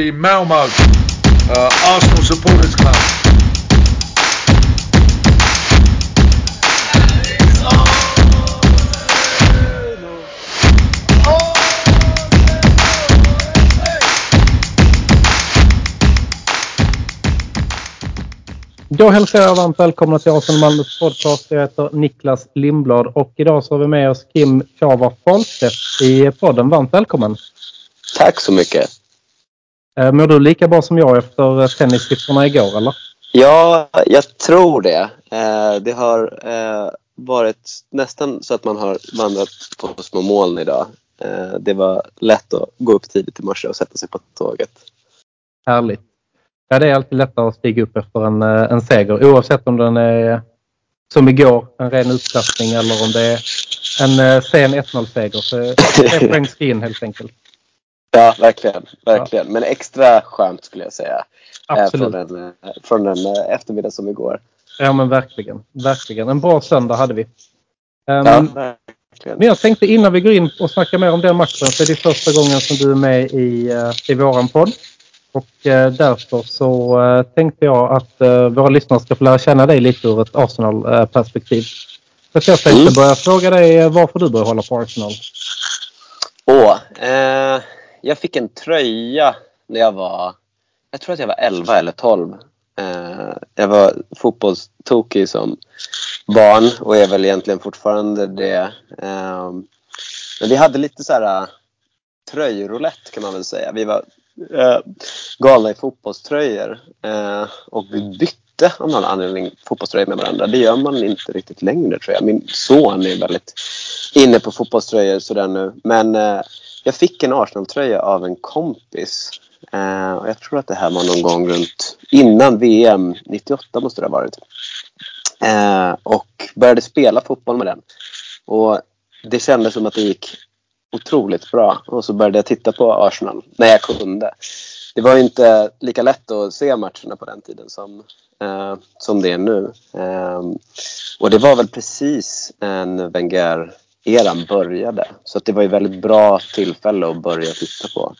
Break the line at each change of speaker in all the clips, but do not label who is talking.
the Malmo uh, Arsenal Supporters Club.
Då hälsar jag varmt välkomna till Arsenal Malmös podcast. Jag heter Niklas Lindblad och idag så har vi med oss Kim Kava Fahlstedt i podden. Varmt välkommen!
Tack så mycket!
Eh, mår du lika bra som jag efter tennistipparna igår eller?
Ja, jag tror det. Eh, det har eh, varit nästan så att man har vandrat på små moln idag. Det var lätt att gå upp tidigt i morse och sätta sig på tåget.
Härligt! Ja, det är alltid lättare att stiga upp efter en, eh, en seger oavsett om den är som igår, en ren utklassning eller om det är en eh, sen 1-0-seger. Så det är poäng in helt enkelt.
Ja, verkligen. verkligen. Ja. Men extra skönt skulle jag säga.
Eh, Absolut.
Från en, från en eftermiddag som igår.
Ja, men verkligen. Verkligen. En bra söndag hade vi. Um, ja, men jag tänkte innan vi går in och snackar mer om den matchen så är det första gången som du är med i, i våran podd. Och eh, därför så eh, tänkte jag att eh, våra lyssnare ska få lära känna dig lite ur ett Arsenal-perspektiv. Så jag tänkte mm. börja fråga dig varför du började hålla på Arsenal.
Åh, eh, jag fick en tröja när jag var, jag tror att jag var 11 eller 12. Eh, jag var fotbollstokig som barn och är väl egentligen fortfarande det. Eh, men vi hade lite så här eh, tröjroulette kan man väl säga. Vi var eh, galna i fotbollströjor eh, och vi bytte av någon anledning fotbollströjor med varandra. Det gör man inte riktigt längre tror jag. Min son är väldigt inne på fotbollströjor sådär nu. Men eh, jag fick en Arsenal-tröja av en kompis. Eh, och jag tror att det här var någon gång runt innan VM 98 måste det ha varit. Eh, och började spela fotboll med den. Och det kändes som att det gick otroligt bra och så började jag titta på Arsenal när jag kunde. Det var inte lika lätt att se matcherna på den tiden som, eh, som det är nu. Eh, och det var väl precis när Wenger-eran började. Så det var ju väldigt bra tillfälle att börja titta på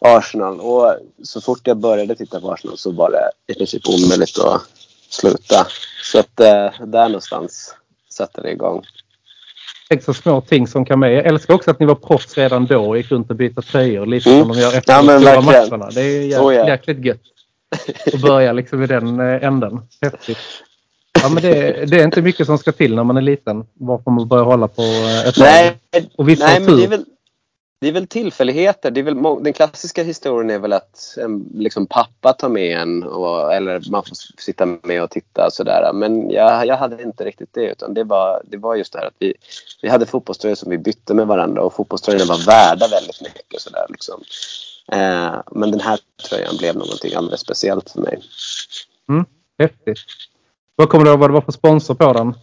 Arsenal. Och så fort jag började titta på Arsenal så var det i princip omöjligt att sluta. Så att eh, där någonstans satte det igång.
Tänk så små ting som kan med. Jag älskar också att ni var proffs redan då och gick runt och bytte tröjor lite mm. som de gör efter ja, de stora matcherna. Det är jäkligt, oh, yeah. jäkligt gött. Att börja liksom i den eh, änden. Häftigt. Ja, men det, det, är inte mycket som ska till när man är liten. Varför man börjar hålla på eh, ett
Nej, och vissa nej men det är väl det är väl tillfälligheter. Det är väl, den klassiska historien är väl att en liksom, pappa tar med en och, eller man får sitta med och titta. Sådär. Men jag, jag hade inte riktigt det. Utan det, var, det var just det här att vi, vi hade fotbollströjor som vi bytte med varandra och fotbollströjorna var värda väldigt mycket. Sådär, liksom. eh, men den här tröjan blev någonting alldeles speciellt för mig.
Mm, häftigt. Vad kommer du ihåg vad det var för sponsor på den?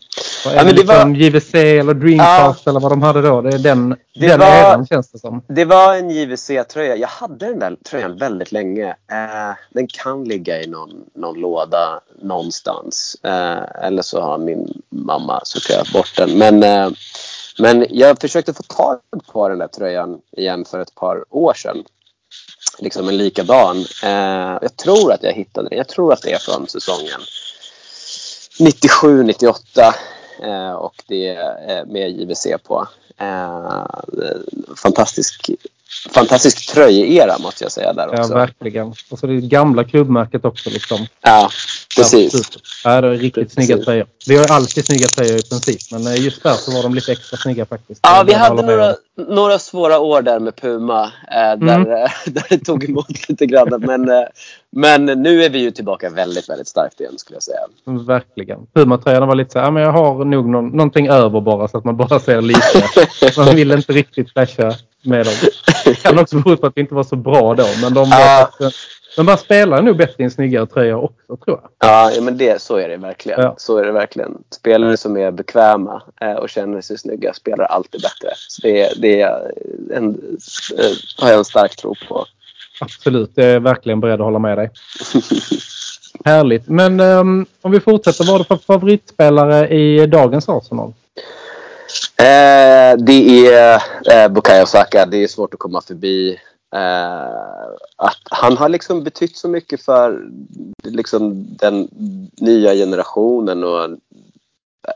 Ja,
det, det liksom var... JVC eller Dreamcast ja, eller vad de hade då? Det är den, det den var, eran känns det som.
Det var en JVC-tröja. Jag hade den där tröjan väldigt länge. Eh, den kan ligga i någon, någon låda någonstans. Eh, eller så har min mamma sorterat bort den. Men, eh, men jag försökte få tag på den där tröjan igen för ett par år sedan. Liksom en likadan. Eh, jag tror att jag hittade den. Jag tror att det är från säsongen 97, 98 eh, Eh, och det är med JVC på. Eh, fantastisk, fantastisk tröjera måste jag säga där också.
Ja, verkligen. Och så det gamla klubbmärket också. Liksom.
Ja, precis.
Ja, det är riktigt precis. snygga tröjor. Vi har alltid snygga tröjor i princip, men eh, just där så var de lite extra snygga faktiskt.
Ja, vi hade några, några svåra år där med Puma, eh, där, mm. där det tog emot lite grann. Men, eh, men nu är vi ju tillbaka väldigt, väldigt starkt igen skulle jag säga.
Verkligen. Puma-tröjan var lite så här, ja, men jag har nog någon, någonting över bara så att man bara ser lite. man vill inte riktigt flasha med dem. Det kan också bero på att vi inte var så bra då, men de var man spelar nog bättre i en snyggare tröja också tror jag.
Ja, men det, så är det verkligen. Ja. Så är det verkligen. Spelare som är bekväma eh, och känner sig snygga spelar alltid bättre. Så det, det är en, eh, har jag en stark tro på.
Absolut, jag är verkligen beredd att hålla med dig. Härligt. Men um, om vi fortsätter, vad är det för favoritspelare i dagens Arsenal?
Eh, det är eh, Bukayo Saka. Det är svårt att komma förbi Eh, att han har liksom betytt så mycket för liksom, den nya generationen och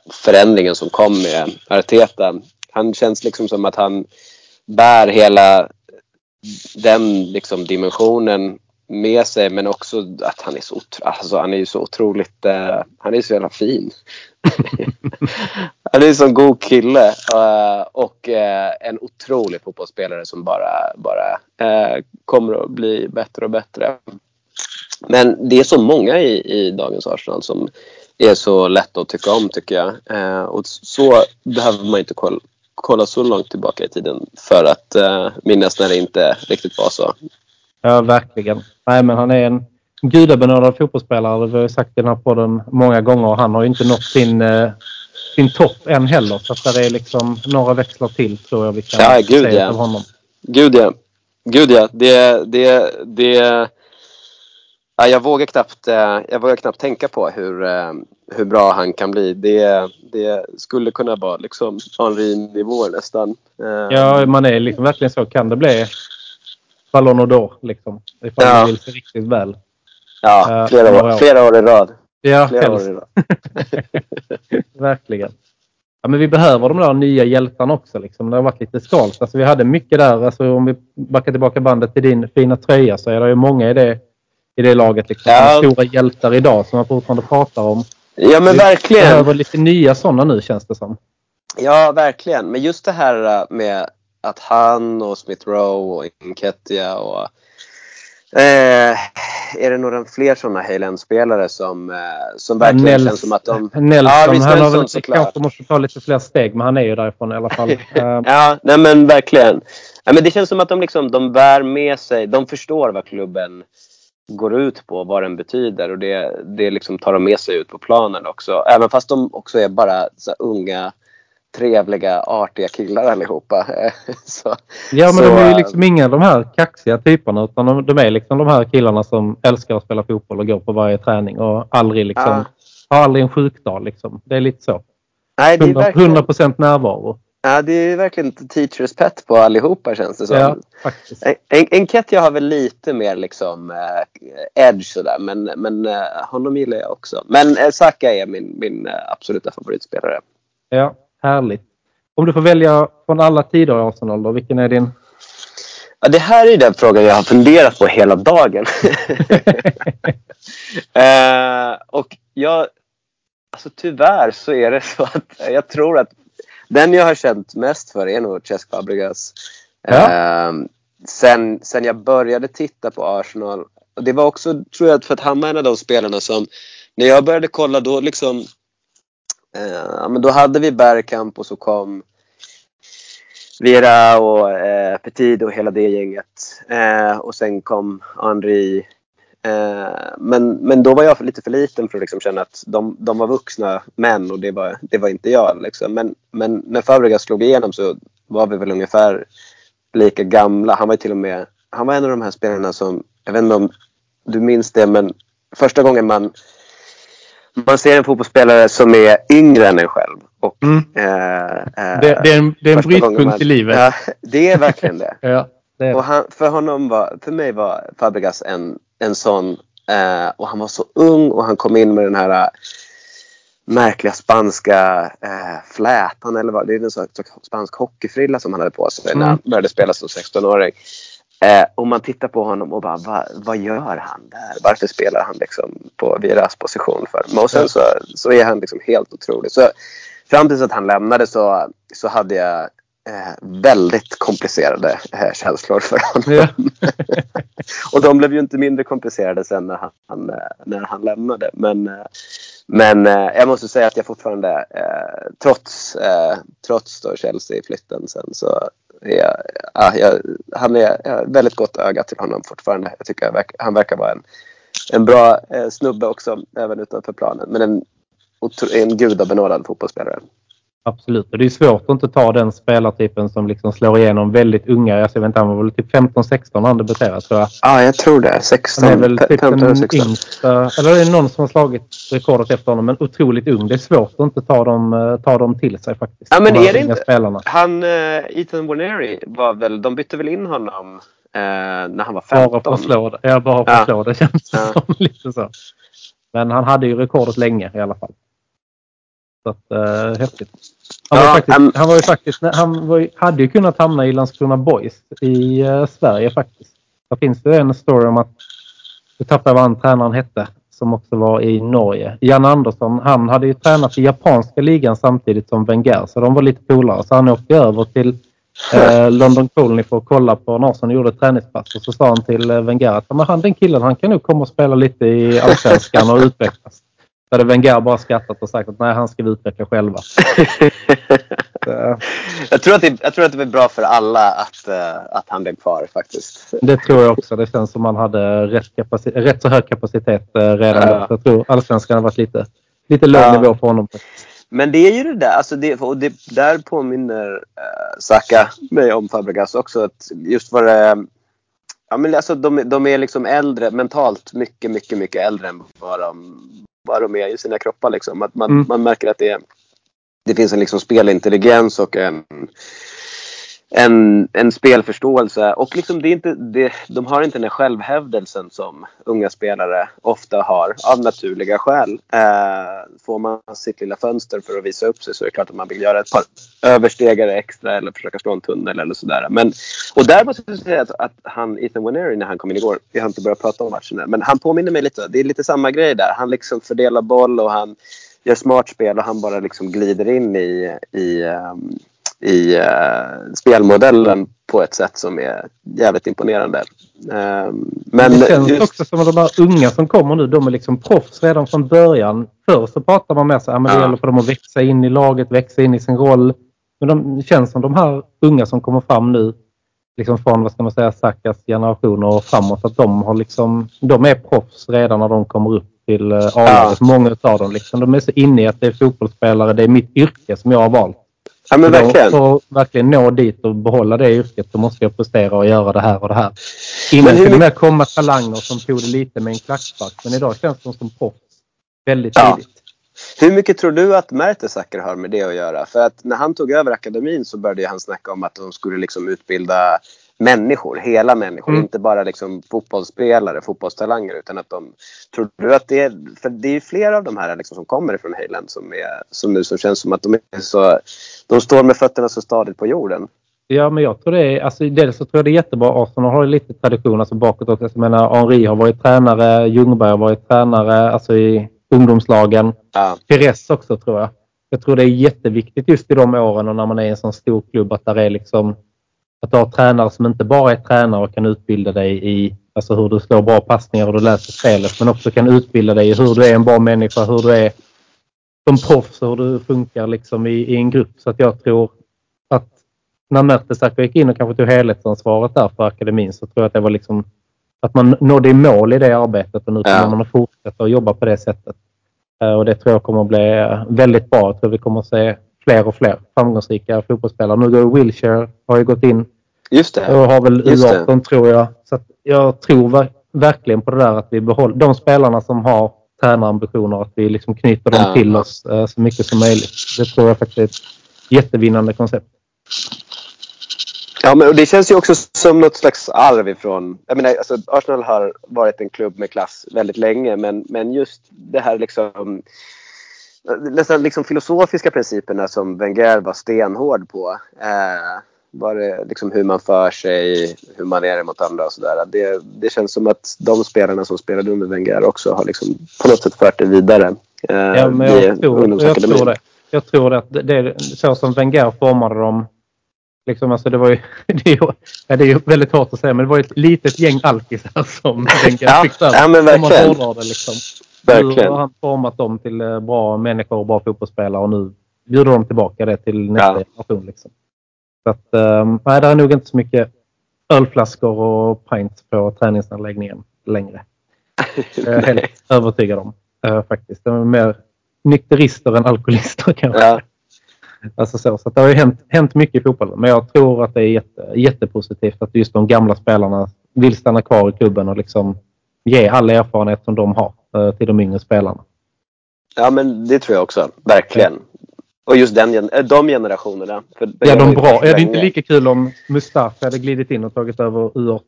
förändringen som kom med Arteta. Han känns liksom som att han bär hela den liksom dimensionen med sig men också att han är så, alltså, han är så otroligt, uh, han är så jävla fin. han är en sån god kille uh, och uh, en otrolig fotbollsspelare som bara, bara kommer att bli bättre och bättre. Men det är så många i, i dagens Arsenal som är så lätta att tycka om tycker jag. och så behöver man inte kolla, kolla så långt tillbaka i tiden för att minnas när det inte riktigt var så.
Ja, verkligen. Nej, men han är en gudabenådad fotbollsspelare. Vi har sagt i den här podden många gånger. Han har ju inte nått sin, eh, sin topp än heller. Så att det är liksom några växlar till tror jag vi kan
ja, gud, se ja. av honom. Gud ja. Gud ja. Det, det, det, ja, jag, vågar knappt, eh, jag vågar knappt tänka på hur, eh, hur bra han kan bli. Det, det skulle kunna vara liksom Henri-nivåer nästan.
Ja, man är liksom verkligen så. Kan det bli Ballon d'Or liksom. Ifall ja. man vill sig riktigt väl.
Ja, uh, flera, år, flera år i rad.
Ja, flera år i rad. Verkligen. Ja, men vi behöver de där nya hjältarna också. Liksom. Det har varit lite skalt. Alltså, vi hade mycket där. Alltså, om vi backar tillbaka bandet till din fina tröja så är det ju många i det, i det laget. Liksom. Ja. Stora hjältar idag som man fortfarande pratar om.
Ja men vi verkligen. Vi
behöver lite nya sådana nu känns det som.
Ja verkligen. Men just det här med att han och Smith Rowe och Inketia och eh, är det några fler sådana Halen-spelare som, eh, som verkligen Nels, känns som att de...
Nelson, ja, visst, han har väl såklart. kanske måste ta lite fler steg men han är ju därifrån i alla fall.
Eh, ja, nej men verkligen. Ja, men det känns som att de, liksom, de bär med sig, de förstår vad klubben går ut på, vad den betyder och det, det liksom tar de med sig ut på planen också. Även fast de också är bara så unga trevliga, artiga killar allihopa.
så, ja, men så, de är ju liksom inga de här kaxiga typerna utan de, de, är liksom de här killarna som älskar att spela fotboll och går på varje träning och aldrig liksom, ja. har aldrig en sjukdag. Liksom. Det är lite så. Nej, det är 100, verkligen... 100% närvaro.
Ja, det är verkligen teachers pet på allihopa känns det som.
Ja, faktiskt.
En, Enketia har väl lite mer liksom uh, edge sådär men, men uh, honom gillar jag också. Men uh, Saka är min, min uh, absoluta favoritspelare.
Ja, Härligt. Om du får välja från alla tider i Arsenal då, vilken är din?
Ja, det här är den frågan jag har funderat på hela dagen. eh, och jag, alltså tyvärr så är det så att jag tror att den jag har känt mest för är nog Cesc Fabregas. Ja. Eh, sen, sen jag började titta på Arsenal. Och det var också, tror jag, för att han var en av de spelarna som när jag började kolla då liksom Eh, men då hade vi Bergkamp och så kom Vera och eh, Petit och hela det gänget. Eh, och sen kom Henri. Eh, men, men då var jag lite för liten för att liksom känna att de, de var vuxna män och det var, det var inte jag. Liksom. Men, men när Fabregas slog igenom så var vi väl ungefär lika gamla. Han var till och med han var en av de här spelarna som, jag vet inte om du minns det, men första gången man man ser en fotbollsspelare som är yngre än en själv. Och, mm.
eh, eh, det, det, är en, det är en brytpunkt man, i livet.
Ja, det är verkligen det.
ja, det
Och han, för, honom var, för mig var Fabregas en, en sån. Eh, och han var så ung och han kom in med den här äh, märkliga spanska eh, flätan eller vad det är en sån spansk hockeyfrilla som han hade på sig mm. när han började spela som 16-åring. Eh, och man tittar på honom och bara, va, vad gör han där? Varför spelar han liksom på Viras position för? Och sen så, så är han liksom helt otrolig. Så fram tills att han lämnade så, så hade jag eh, väldigt komplicerade eh, känslor för honom. Ja. och de blev ju inte mindre komplicerade sen när han, när han lämnade. Men, eh, men eh, jag måste säga att jag fortfarande, eh, trots, trots Chelsea-flytten sen så är, ja, jag, han är jag har väldigt gott öga till honom fortfarande. Jag tycker han verkar vara en, en bra eh, snubbe också, även utanför planen. Men en, en gudabenådad fotbollsspelare.
Absolut, och det är svårt att inte ta den spelartypen som liksom slår igenom väldigt unga. Jag vet inte, han var väl typ 15-16 när han debuterade tror jag.
Ja, jag tror det. 16,
han är väl typ 15, den 16. yngsta, eller är det någon som har slagit rekordet efter honom, men otroligt ung. Det är svårt att inte ta dem, eh, ta dem till sig faktiskt.
Ja, men är det inte... Spelarna. Han, uh, Ethan Warneri var väl, de bytte väl in honom när han var 15.
Bara för att slå det. Ja, bara för att slå det känns det ja. som. Lite så. Men han hade ju rekordet länge i alla fall. Så att, äh, häftigt. Han, var faktiskt, um, han var ju faktiskt, han var, hade ju kunnat hamna i Landskrona Boys i uh, Sverige faktiskt. Där finns det en story om att, du tappade vad han tränaren hette, som också var i Norge. Jan Andersson, han hade ju tränat i japanska ligan samtidigt som Wenger, så de var lite polare. Så han åkte över till eh, London Colony för att kolla på Narsson gjorde ett träningspass. Och så sa han till eh, Wenger att men han, den killen han kan nog komma och spela lite i Allsvenskan och utvecklas. Så hade Wenger bara skrattat och sagt att nej, han ska vi utveckla själva.
jag, tror att det, jag tror att det är bra för alla att, uh, att han blev kvar faktiskt.
Det tror jag också. Det känns som han hade rätt, rätt så hög kapacitet uh, redan ja. Jag tror allsvenskan har varit lite, lite låg ja. nivå på honom.
Men det är ju det där, alltså det, och det, där påminner uh, Saka mig om Fabregas också. Att just vad det Ja, men alltså de, de är liksom äldre, mentalt mycket, mycket, mycket äldre än vad de, vad de är i sina kroppar. Liksom. Att man, mm. man märker att det, det finns en liksom spelintelligens och en, en, en spelförståelse. Och liksom det är inte, det, de har inte den självhävdelsen som unga spelare ofta har av naturliga skäl. Eh, får man sitt lilla fönster för att visa upp sig så är det klart att man vill göra ett par överstegare extra eller försöka slå en tunnel eller sådär. Men, och där måste jag säga att, att han, Ethan Winery, när han kom in igår, vi har inte börjat prata om matchen än, men han påminner mig lite. Det är lite samma grej där. Han liksom fördelar boll och han gör smart spel och han bara liksom glider in i, i um, i uh, spelmodellen på ett sätt som är jävligt imponerande. Uh, men
det känns just... också som att de här unga som kommer nu, de är liksom proffs redan från början. Förr så pratar man med sig att ja. det gäller för dem att växa in i laget, växa in i sin roll. Men de, det känns som de här unga som kommer fram nu, liksom från vad ska man säga, Sakas generation och framåt, att de, har liksom, de är proffs redan när de kommer upp till uh, A-laget. Ja. Många av dem. Liksom, de är så inne i att det är fotbollsspelare, det är mitt yrke som jag har valt.
Ja, men verkligen.
För att verkligen nå dit och behålla det yrket så måste jag prestera och göra det här och det här. Innan kunde det komma talanger som tog det lite med en klackspark. Men idag känns de som proffs väldigt ja. tidigt.
Hur mycket tror du att Mertesacker har med det att göra? För att när han tog över akademin så började han snacka om att de skulle liksom utbilda människor, hela människor. Mm. Inte bara liksom fotbollsspelare, fotbollstalanger. Utan att de, tror du att det är, för det är flera av de här liksom som kommer från Hejland som, är, som nu som känns som att de är så, de står med fötterna så stadigt på jorden.
Ja, men jag tror det är, alltså dels så tror jag det är jättebra. Arsenal har lite tradition alltså bakåt också. Jag menar, Henri har varit tränare, Ljungberg har varit tränare, alltså i ungdomslagen. Ja. Pires också tror jag. Jag tror det är jätteviktigt just i de åren och när man är i en sån stor klubb att där är liksom att du har tränare som inte bara är tränare och kan utbilda dig i alltså hur du slår bra passningar och du läser spelet men också kan utbilda dig i hur du är en bra människa, hur du är som proffs och hur du funkar liksom i, i en grupp. Så att jag tror att när Mertesacker gick in och kanske tog helhetsansvaret där för akademin så tror jag att det var liksom att man nådde i mål i det arbetet och nu kommer ja. man att fortsätta att jobba på det sättet. Eh, och det tror jag kommer att bli väldigt bra. Jag tror vi kommer att se fler och fler framgångsrika fotbollsspelare. Nu går Wilshire, har ju gått in.
Just det.
Och har väl U18 tror jag. Så jag tror verkligen på det där att vi behåller de spelarna som har tränarambitioner, att vi liksom knyter dem ja. till oss eh, så mycket som möjligt. Det tror jag faktiskt är ett jättevinnande koncept.
Ja, men det känns ju också som något slags arv ifrån... Jag menar, alltså, Arsenal har varit en klubb med klass väldigt länge men, men just det här liksom nästan liksom filosofiska principerna som Wenger var stenhård på. Eh, det liksom hur man för sig, hur man är mot andra och sådär. Det, det känns som att de spelarna som spelade under Wenger också har liksom på något sätt fört det vidare.
Eh, ja, men jag, tror, jag tror det. Jag tror att det, det så som Wenger formade dem. Liksom, alltså det, var ju, det, är ju, det är väldigt hårt att säga men det var ett litet gäng alkisar som Wenger
ja, fick där. Ja, men verkligen.
Om man det liksom. Verkligen. Nu har han format dem till eh, bra människor och bra fotbollsspelare och nu bjuder de tillbaka det till nästa ja. generation. Liksom. Så att, um, nej, det är nog inte så mycket ölflaskor och pints på träningsanläggningen längre. Jag är helt övertygad om uh, faktiskt. De är mer nykterister än alkoholister kanske. Ja. Alltså så, så det har ju hänt, hänt mycket i fotbollen. Men jag tror att det är jätte, jättepositivt att just de gamla spelarna vill stanna kvar i klubben och liksom ge all erfarenhet som de har. Eh, till de yngre spelarna.
Ja, men det tror jag också. Verkligen. Och just den, de generationerna.
Ja, de bra. Är det inte lika kul om Mustafa hade glidit in och tagit över U18?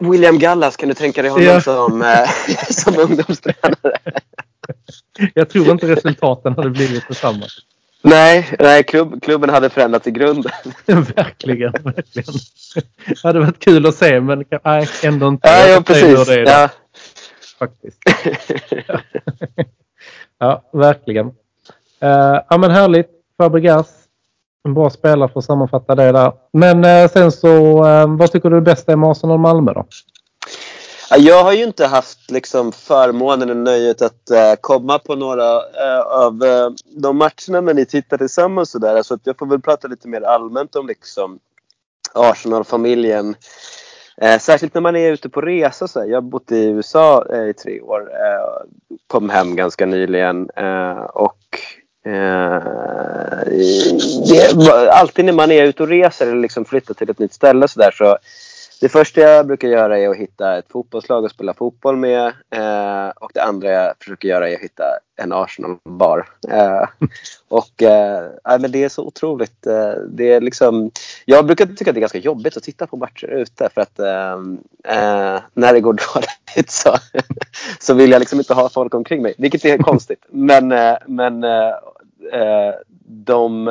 William Gallas, kan du tänka dig honom ja. som, som ungdomstränare?
Jag tror inte resultaten hade blivit detsamma.
Nej, nej klubb, klubben hade förändrats i grunden.
verkligen, verkligen. Det hade varit kul att se men nej, ändå inte.
Ja, ja precis. Det ja.
Faktiskt. Ja. ja, verkligen. Uh, ja men härligt. Fabregas. En bra spelare för att sammanfatta det där. Men uh, sen så, uh, vad tycker du är bästa med Arsenal Malmö då?
Jag har ju inte haft liksom förmånen eller nöjet att uh, komma på några uh, av uh, de matcherna när ni tittar tillsammans. Så, där. Så att jag får väl prata lite mer allmänt om liksom, Arsenal-familjen. särskilt när man är ute på resa. Så här. Jag har bott i USA i tre år. kom hem ganska nyligen. och det, alltid när man är ute och reser eller liksom flyttar till ett nytt ställe så, där, så det första jag brukar göra är att hitta ett fotbollslag att spela fotboll med. Eh, och det andra jag försöker göra är att hitta en Arsenal-bar. Eh, och eh, men det är så otroligt. Eh, det är liksom, jag brukar tycka att det är ganska jobbigt att titta på matcher ute för att eh, eh, när det går dåligt så, så vill jag liksom inte ha folk omkring mig. Vilket är konstigt. Men, eh, men eh, eh, de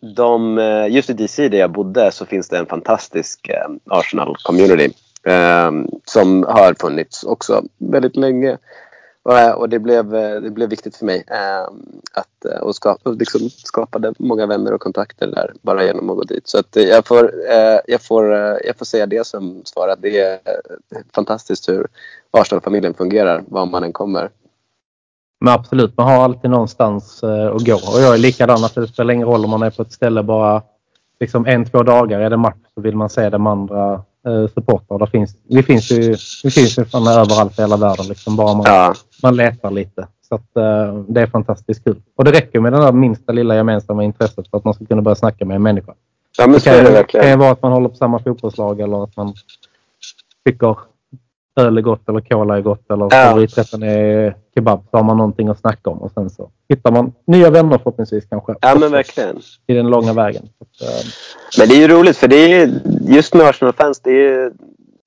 de, eh, just i DC där jag bodde så finns det en fantastisk eh, Arsenal-community. Eh, som har funnits också väldigt länge. Och, det, blev, det blev viktigt för mig att och skapa, liksom skapade många vänner och kontakter där bara genom att gå dit. Så att jag, får, jag, får, jag får säga det som svar att det är fantastiskt hur Arsenal-familjen fungerar var man än kommer.
Men absolut, man har alltid någonstans eh, att gå. Och jag är likadan, att det spelar ingen roll om man är på ett ställe bara liksom en, två dagar. Är det match så vill man se de andra eh, supportrar. finns, vi finns ju, vi finns ju från överallt i hela världen. Liksom, bara man, ja. man letar lite. Så att, eh, det är fantastiskt kul. Och det räcker med det där minsta lilla gemensamma intresset för att man ska kunna börja snacka med en människa.
Ja, men det kan, det, det
kan vara att man håller på samma fotbollslag eller att man tycker öl är gott eller cola är gott eller ja. favoriträtten är kebab så har man någonting att snacka om och sen så hittar man nya vänner förhoppningsvis kanske.
Ja men verkligen.
I den långa vägen. Så,
äh... Men det är ju roligt för det är just med Arsenal-fans, det är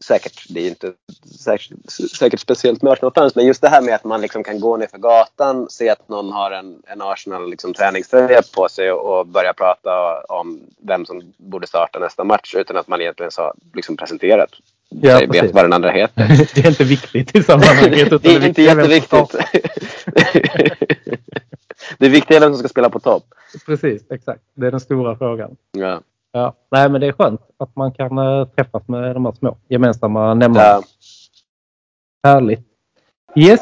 säkert, det är inte säkert, säkert speciellt med Arsenal-fans, men just det här med att man liksom kan gå ner för gatan, se att någon har en, en Arsenal liksom, träningströja på sig och, och börja prata om vem som borde starta nästa match utan att man egentligen har liksom, presenterat ja, vet precis. vad den andra heter.
det är inte viktigt i sammanhanget.
det är inte jätteviktigt. det viktiga är vem som ska spela på topp.
Precis, exakt. Det är den stora frågan.
Ja.
Ja, nej men det är skönt att man kan äh, träffas med de här små gemensamma nämnarna. Ja. Härligt. Yes,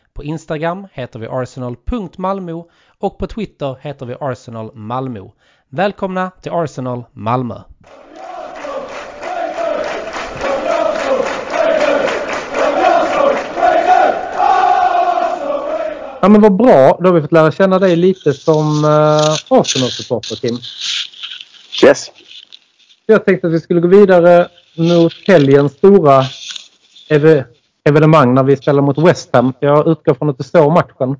på Instagram heter vi arsenal.malmo och på Twitter heter vi Arsenal Malmö. Välkomna till Arsenal Malmö! Ja men vad bra, då har vi fått lära känna dig lite som uh, Arsenal-supporter Kim.
Yes.
Jag tänkte att vi skulle gå vidare mot helgens stora evenemang när vi spelar mot West Ham. Jag utgår från att du såg matchen.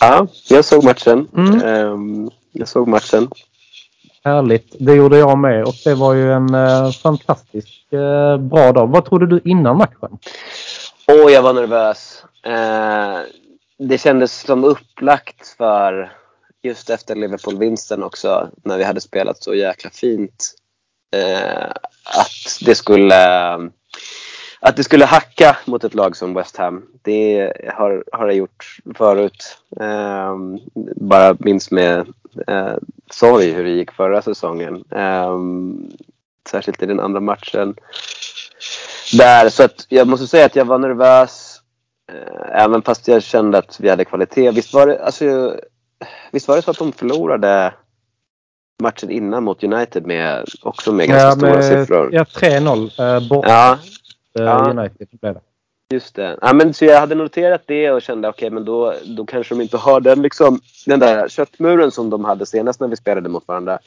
Ja, jag såg matchen. Mm. Um, jag såg matchen.
Härligt. Det gjorde jag med och det var ju en uh, fantastisk uh, bra dag. Vad trodde du innan matchen?
Åh, oh, jag var nervös. Uh, det kändes som upplagt för just efter Liverpool-vinsten också när vi hade spelat så jäkla fint. att det skulle att det skulle hacka mot ett lag som West Ham, det har, har jag gjort förut. Eh, bara minns med eh, sorg hur det gick förra säsongen. Eh, särskilt i den andra matchen. där. Så att jag måste säga att jag var nervös. Eh, även fast jag kände att vi hade kvalitet. Visst var det, alltså, visst var det så att de förlorade matchen innan mot United med, också med ganska
Ja,
stora
med,
siffror?
ja 3-0 eh, bort
Ja, Ja.
United blev det.
just det. Ja, men, så jag hade noterat det och kände okej, men då, då kanske de inte har den, liksom, den där köttmuren som de hade senast när vi spelade mot varandra.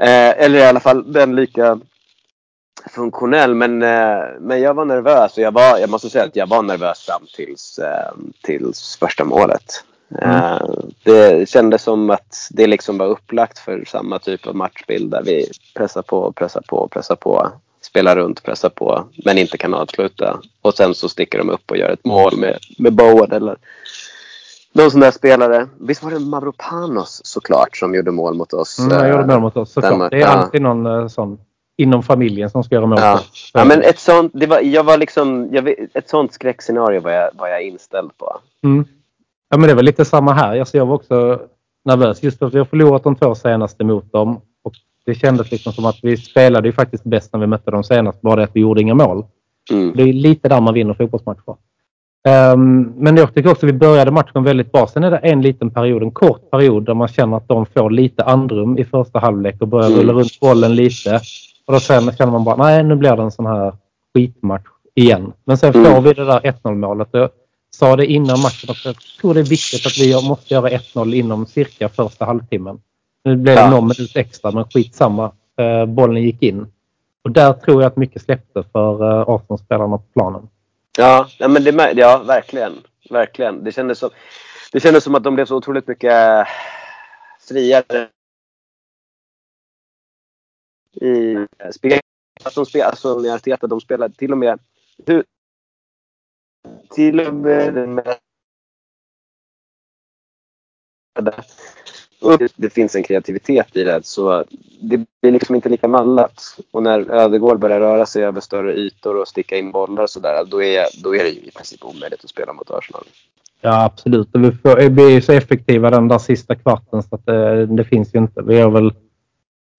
Eh, eller i alla fall den lika funktionell. Men, eh, men jag var nervös och jag, var, jag måste säga att jag var nervös fram tills, eh, tills första målet. Eh, det kändes som att det liksom var upplagt för samma typ av matchbild där vi pressar på, pressar på, pressar på. Spelar runt, pressar på, men inte kan avsluta. Och sen så sticker de upp och gör ett mål med, med Bowen eller någon sån där spelare. Visst var det Mavropanos såklart som gjorde mål mot oss?
Mm, jag gjorde
eh,
mål mot oss såklart. Det är alltid någon eh, sån inom familjen som ska göra mål
Ja. Ja, men ett sånt, det var, jag var liksom, jag, ett sånt skräckscenario var jag, var jag inställd på.
Mm. Ja, men det var lite samma här. Alltså, jag var också nervös just för att vi har förlorat de två senaste mot dem. Det kändes liksom som att vi spelade ju faktiskt bäst när vi mötte dem senast. Bara det att vi gjorde inga mål.
Mm.
Det är lite där man vinner fotbollsmatcher. Ehm, men jag tycker också att vi började matchen väldigt bra. Sen är det en liten period, en kort period där man känner att de får lite andrum i första halvlek och börjar
Mm.
rulla runt bollen lite. Och då sen känner man bara, nej nu blir det en sån här skitmatch igen. Men sen får
Mm.
vi det där 1-0 målet. Jag sa det innan matchen också. Jag tror det är viktigt att vi måste göra 1-0 inom cirka första halvtimmen. Nu blev det någon minut extra, men skitsamma. Uh, bollen gick in. Och där tror jag att mycket släppte för uh, Arsenal-spelarna på planen.
Ja, men det, ja verkligen. Verkligen. Det kändes, som, det kändes som att de blev så otroligt mycket friare i spel. Att de spel, alltså när Arteta, de spelade till och med till och med med och det, finns en kreativitet i det så det blir liksom inte lika mallat. Och när Ödegård börjar röra sig över större ytor och sticka in bollar och sådär då är, då är det ju i princip omöjligt att spela mot Arsenal.
Ja, absolut. Vi, får, vi är ju så effektiva den där sista kvarten så att det, det finns ju inte. Vi har väl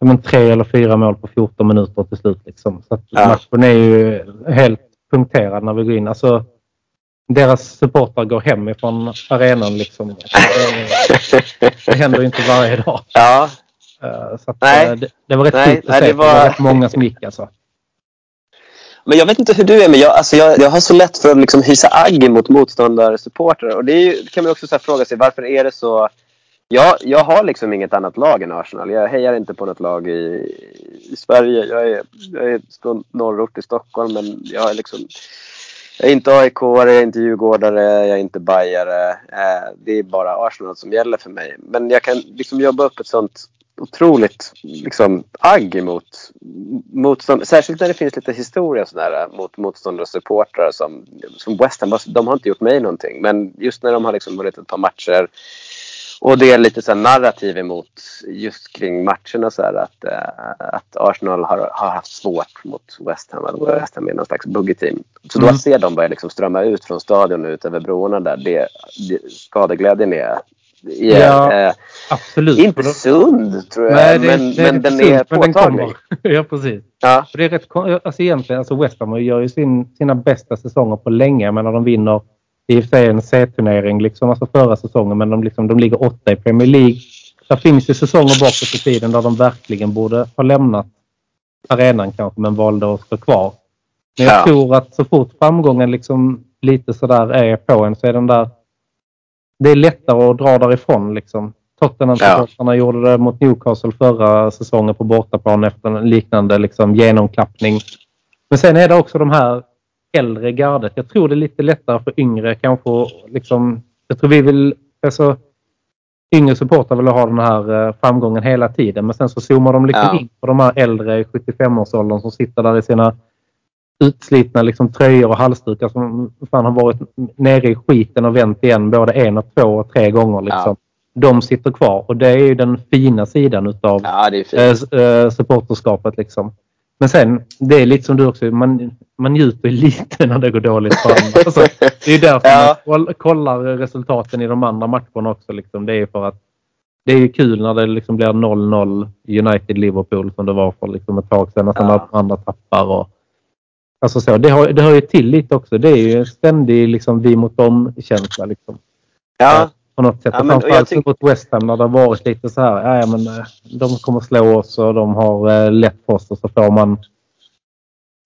men, tre eller fyra mål på 14 minuter till slut. Liksom. Så att
Ja.
matchen är ju helt punkterad när vi går in. Alltså, deras supportrar går hem ifrån arenan. Liksom. Det, händer ju inte varje dag.
Ja,
Eh, Så att,
Nej.
eh, det, det var rätt
Nej,
kul att
nej,
se.
det
Det var...
var-
rätt många som gick alltså.
Men jag vet inte hur du är, men jag, alltså jag, jag har så lätt för att liksom hysa agg mot motståndarsupportrar. Och det ju, kan man också så fråga sig, varför är det så... Jag, jag har liksom inget annat lag än Arsenal. Jag hejar inte på något lag i, i Sverige. Jag är, jag är från norrort i Stockholm, men jag är liksom... Jag är inte aik jag är inte djurgårdare, jag är inte bajare. Eh, det är bara Arsenal som gäller för mig. Men jag kan liksom jobba upp ett sånt otroligt liksom, agg emot motståndare. särskilt när det finns lite historia sådär, eh, mot motståndarsupportrar som, som West Ham. Alltså, de har inte gjort mig någonting, men just när de har liksom vunnit ett par matcher och det är lite så narrativ emot just kring matcherna så här, att, eh, att Arsenal har, har haft svårt mot West Ham. Eller West Ham är någon slags buggeteam. Så då
Mm.
ser de börja liksom strömma ut från stadion ut över broarna där. Det, det, skadeglädjen är, är
Ja,
eh,
Absolut.
inte sund tror jag,
Nej, det,
men,
det
men
inte
den
sunt,
är
den
påtaglig.
kommer. ja, precis.
Ja,
det är rätt, alltså egentligen, alltså West Ham gör ju sin, sina bästa säsonger på länge. Jag menar, de vinner i sig en C-turnering liksom, alltså förra säsongen, men de, liksom, de ligger åtta i Premier League. Det finns ju säsonger bakåt i tiden där de verkligen borde ha lämnat arenan kanske, men valde att stå kvar. Men jag
Ja.
tror att så fort framgången liksom lite sådär är på en så är den där... Det är lättare att dra därifrån liksom. Tottenham-supportrarna gjorde det mot Newcastle förra säsongen på bortaplan efter en liknande liksom, genomklappning. Men sen är det också de här äldre gardet. Jag tror det är lite lättare för yngre kanske. Liksom, jag tror vi vill... Alltså, yngre supportrar vill ha den här eh, framgången hela tiden. Men sen så zoomar de liksom
Ja.
in på de här äldre i 75-årsåldern som sitter där i sina utslitna liksom, tröjor och halsdukar som fan har varit nere i skiten och vänt igen både en och två och tre gånger. Liksom.
Ja.
De sitter kvar och det är ju den fina sidan utav
ja
eh, supporterskapet. Liksom. Men sen, det är lite som du också, man, man njuter ju lite när det går dåligt för andra. Alltså, det är därför
Ja.
man koll- kollar resultaten i de andra matcherna också. Liksom. Det är för att det är kul när det liksom blir 0-0 United-Liverpool som det var för liksom ett tag sedan. Sen
Ja.
att andra tappar. Och, Alltså så, det, har, det hör ju till lite också. Det är ju en ständig liksom, vi mot dem-känsla. Liksom.
Ja.
På något sätt.
Ja, men-
Framförallt
tyck-
mot West Ham när det har varit lite så här. Ja, men, eh, de kommer slå oss och de har eh, lätt för oss och så får man...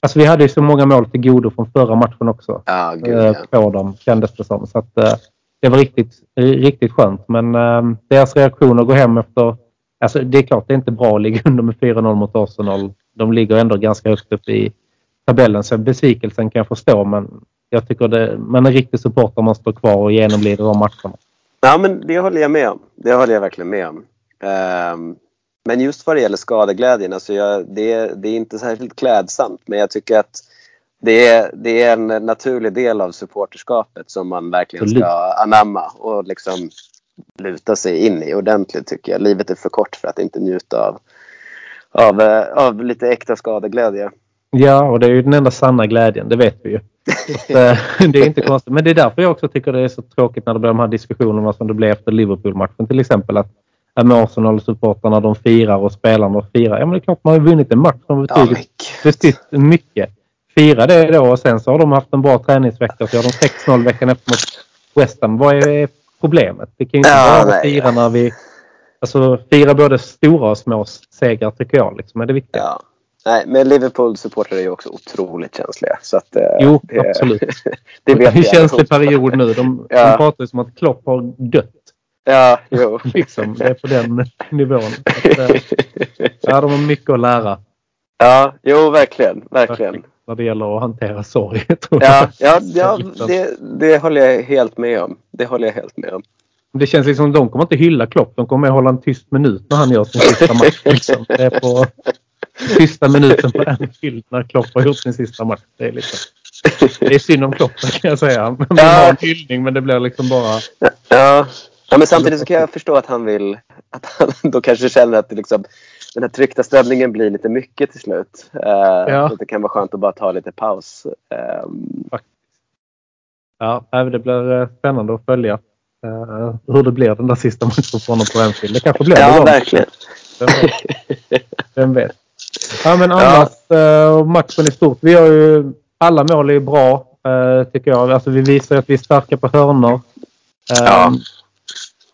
Alltså vi hade ju så många mål till godo från förra matchen också.
Ja, gud
eh,
ja.
på dem kändes det som. Så att, eh, det var riktigt, riktigt skönt. Men eh, deras reaktioner går hem efter... Alltså, det är klart det är inte bra att ligga under med 4-0 mot Arsenal. De ligger ändå ganska högt upp i tabellen. Så besvikelsen kan jag förstå. Men jag tycker det, man är riktig supporter om man står kvar och genomlider de matcherna.
Ja, men det håller jag med om. Det håller jag verkligen med om. Ehm, men just vad det gäller skadeglädjen, alltså jag, det, det är inte särskilt klädsamt. Men jag tycker att det är, det är en naturlig del av supporterskapet som man verkligen ska anamma och liksom luta sig in i ordentligt tycker jag. Livet är för kort för att inte njuta av, av, eh, av lite äkta skadeglädje.
Ja, och det är ju den enda sanna glädjen. Det vet vi ju. Eh, det är inte konstigt. Men det är därför jag också tycker det är så tråkigt när det blir de här diskussionerna som det blev efter Liverpool-matchen till exempel. Att ja, Arsenal-supportrarna de firar och spelarna firar. Ja, men det är klart man har vunnit en match som
Ja,
betyder
mycket.
betytt mycket. Fira det då och sen så har de haft en bra träningsvecka. Så gör de 6-0 veckan efter mot West Ham. Vad är problemet? Det kan ju inte
Ja,
bara
nej.
fira när vi... Alltså fira både stora och små segrar tycker jag liksom är det viktiga.
Ja. Nej, men Liverpool-supportrar är ju också otroligt känsliga. Så att, eh,
Jo,
det,
absolut.
det vet
en
vi
känslig
allihop.
period nu. De,
Ja.
de pratar ju som att Klopp har dött.
Ja, jo.
Liksom. Det är på den nivån. Att, eh, ja, de har mycket att lära
Ja, jo verkligen. Verkligen.
när det gäller att hantera sorg.
Ja, ja, ja det, det håller jag helt med om. Det håller jag helt med om.
Det känns liksom de kommer inte hylla Klopp. De kommer hålla en tyst minut när han gör sin sista match. Liksom. Det är på sista minuten på Anfield när Klopp har gjort sin sista match. Det är, liksom, det är synd om Klopp kan jag säga. Man vill
Ja.
ha en hyllning men det blir liksom bara...
Ja. ja, men samtidigt så kan jag förstå att han vill... Att han då kanske känner att det liksom, den här tryckta stämningen blir lite mycket till slut. Uh,
Ja.
Att det kan vara skönt att bara ta lite paus. Ehm,
Ja, det blir eh, spännande att följa eh, hur det blir den där sista matchen för honom på Anfield. Det kanske blir det.
ja, verkligen.
Vem vet? Vem vet? Ja, men annars eh, matchen i stort. Vi har ju alla mål är bra eh, tycker jag. Alltså, vi visar att vi är starka på hörnor. Eh,
Ja.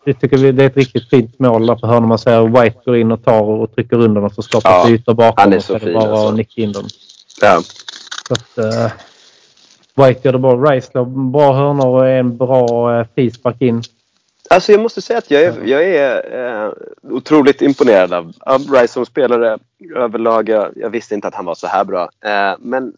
Det tycker vi det är ett riktigt fint mål där på hörnor. Man ser White går in och tar och trycker undan och så skapas
Ja,
ytor bakom.
han är
och
så
det
fin,
bara
alltså.
att nicka in dem.
Ja.
Så att, eh, White gör det bra. Rice slår bra hörnor och är en bra eh, frispark in.
Alltså jag måste säga att jag är, jag är eh, otroligt imponerad av, av Rice som spelare överlag. Jag, jag visste inte att han var så här bra. Eh, men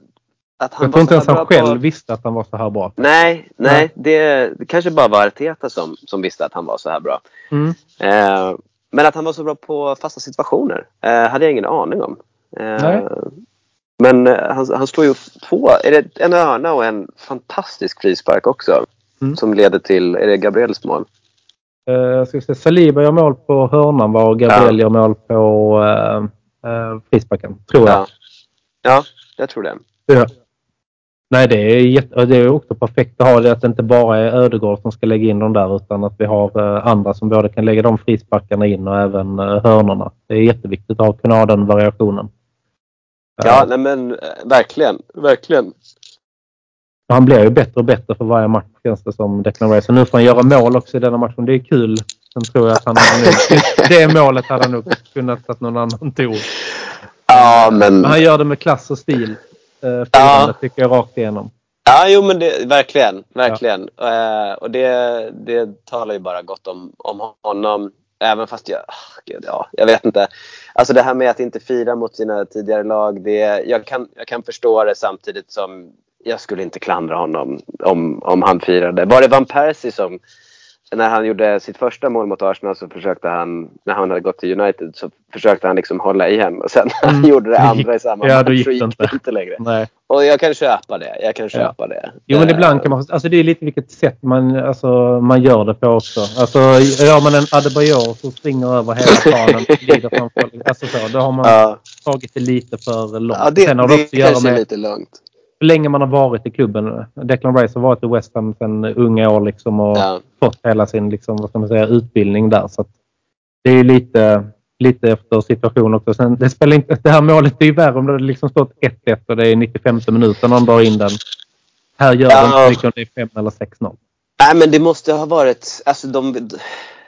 att han
Jag tror inte ens han själv
på...
visste att han var så här bra.
Nej, nej. Det, det kanske bara var Arteta som, som visste att han var så här bra.
Mm.
Eh, men att han var så bra på fasta situationer eh, hade jag ingen aning om. Eh. Men eh, han, han slår ju två, är det en hörna och en fantastisk frispark också.
Mm.
Som leder till, är det Gabriels mål?
Uh, ska se, Saliba gör mål på hörnan var Gabriel gör mål på uh, uh, frisparken. Tror jag.
Ja. ja, jag tror det.
Ja. Nej, det är, jätte, det är också perfekt att ha det att det inte bara är Ödegård som ska lägga in dem där utan att vi har eh, andra som både kan lägga de frisparkarna in och även uh, hörnorna. Det är jätteviktigt att kunna ha den variationen.
Ja,
Eh,
nej men eh, verkligen, verkligen.
Han blir ju bättre och bättre för varje match känns det som Declan Rice. Och nu får han göra mål också i denna matchen. Det är kul. Sen tror jag att han hade det målet hade han nog kunnat att någon annan tog.
Ja, men...
Men han gör det med klass och stil. Eh,
Ja.
ja. tycker jag rakt igenom.
Ja, jo men det, verkligen, verkligen. Eh, och det, det talar ju bara gott om, om honom. Även fast jag, ah, gud, ja, jag vet inte. Alltså det här med att inte fira mot sina tidigare lag. Det, jag, kan, jag kan förstå det samtidigt som jag skulle inte klandra honom om, om han firade. Var det Van Persie som när han gjorde sitt första mål mot Arsenal så försökte han, när han hade gått till United, så försökte han liksom hålla igen. Och sen när han
Mm.
gjorde det andra i samma
Ja,
match
då gick
så
det inte.
inte längre.
Nej.
Och jag kan köpa det. Jag kan köpa det.
Jo, men
Eh,
ibland kan man... Alltså det är lite vilket sätt man, alltså, man gör det på också. Alltså gör man en Adebayor som springer över hela planen och glider framför... Alltså så, då har man
Ja,
tagit det lite för långt.
ja det,
Sen har
det,
det också att göra med
lite långt.
Hur länge man har varit i klubben. Declan Rice har varit i West Ham sedan unga år liksom och
Ja.
fått hela sin liksom, vad ska man säga, utbildning där. Så det är lite... lite efter situation också. Sen, det, spelar inte, det här målet är ju värre om det liksom stått 1-1 och det är 95 minuten och han drar in den. Här gör ja. de inte mycket om det är 5 eller 6-0.
Nej, men det måste ha varit... Alltså de,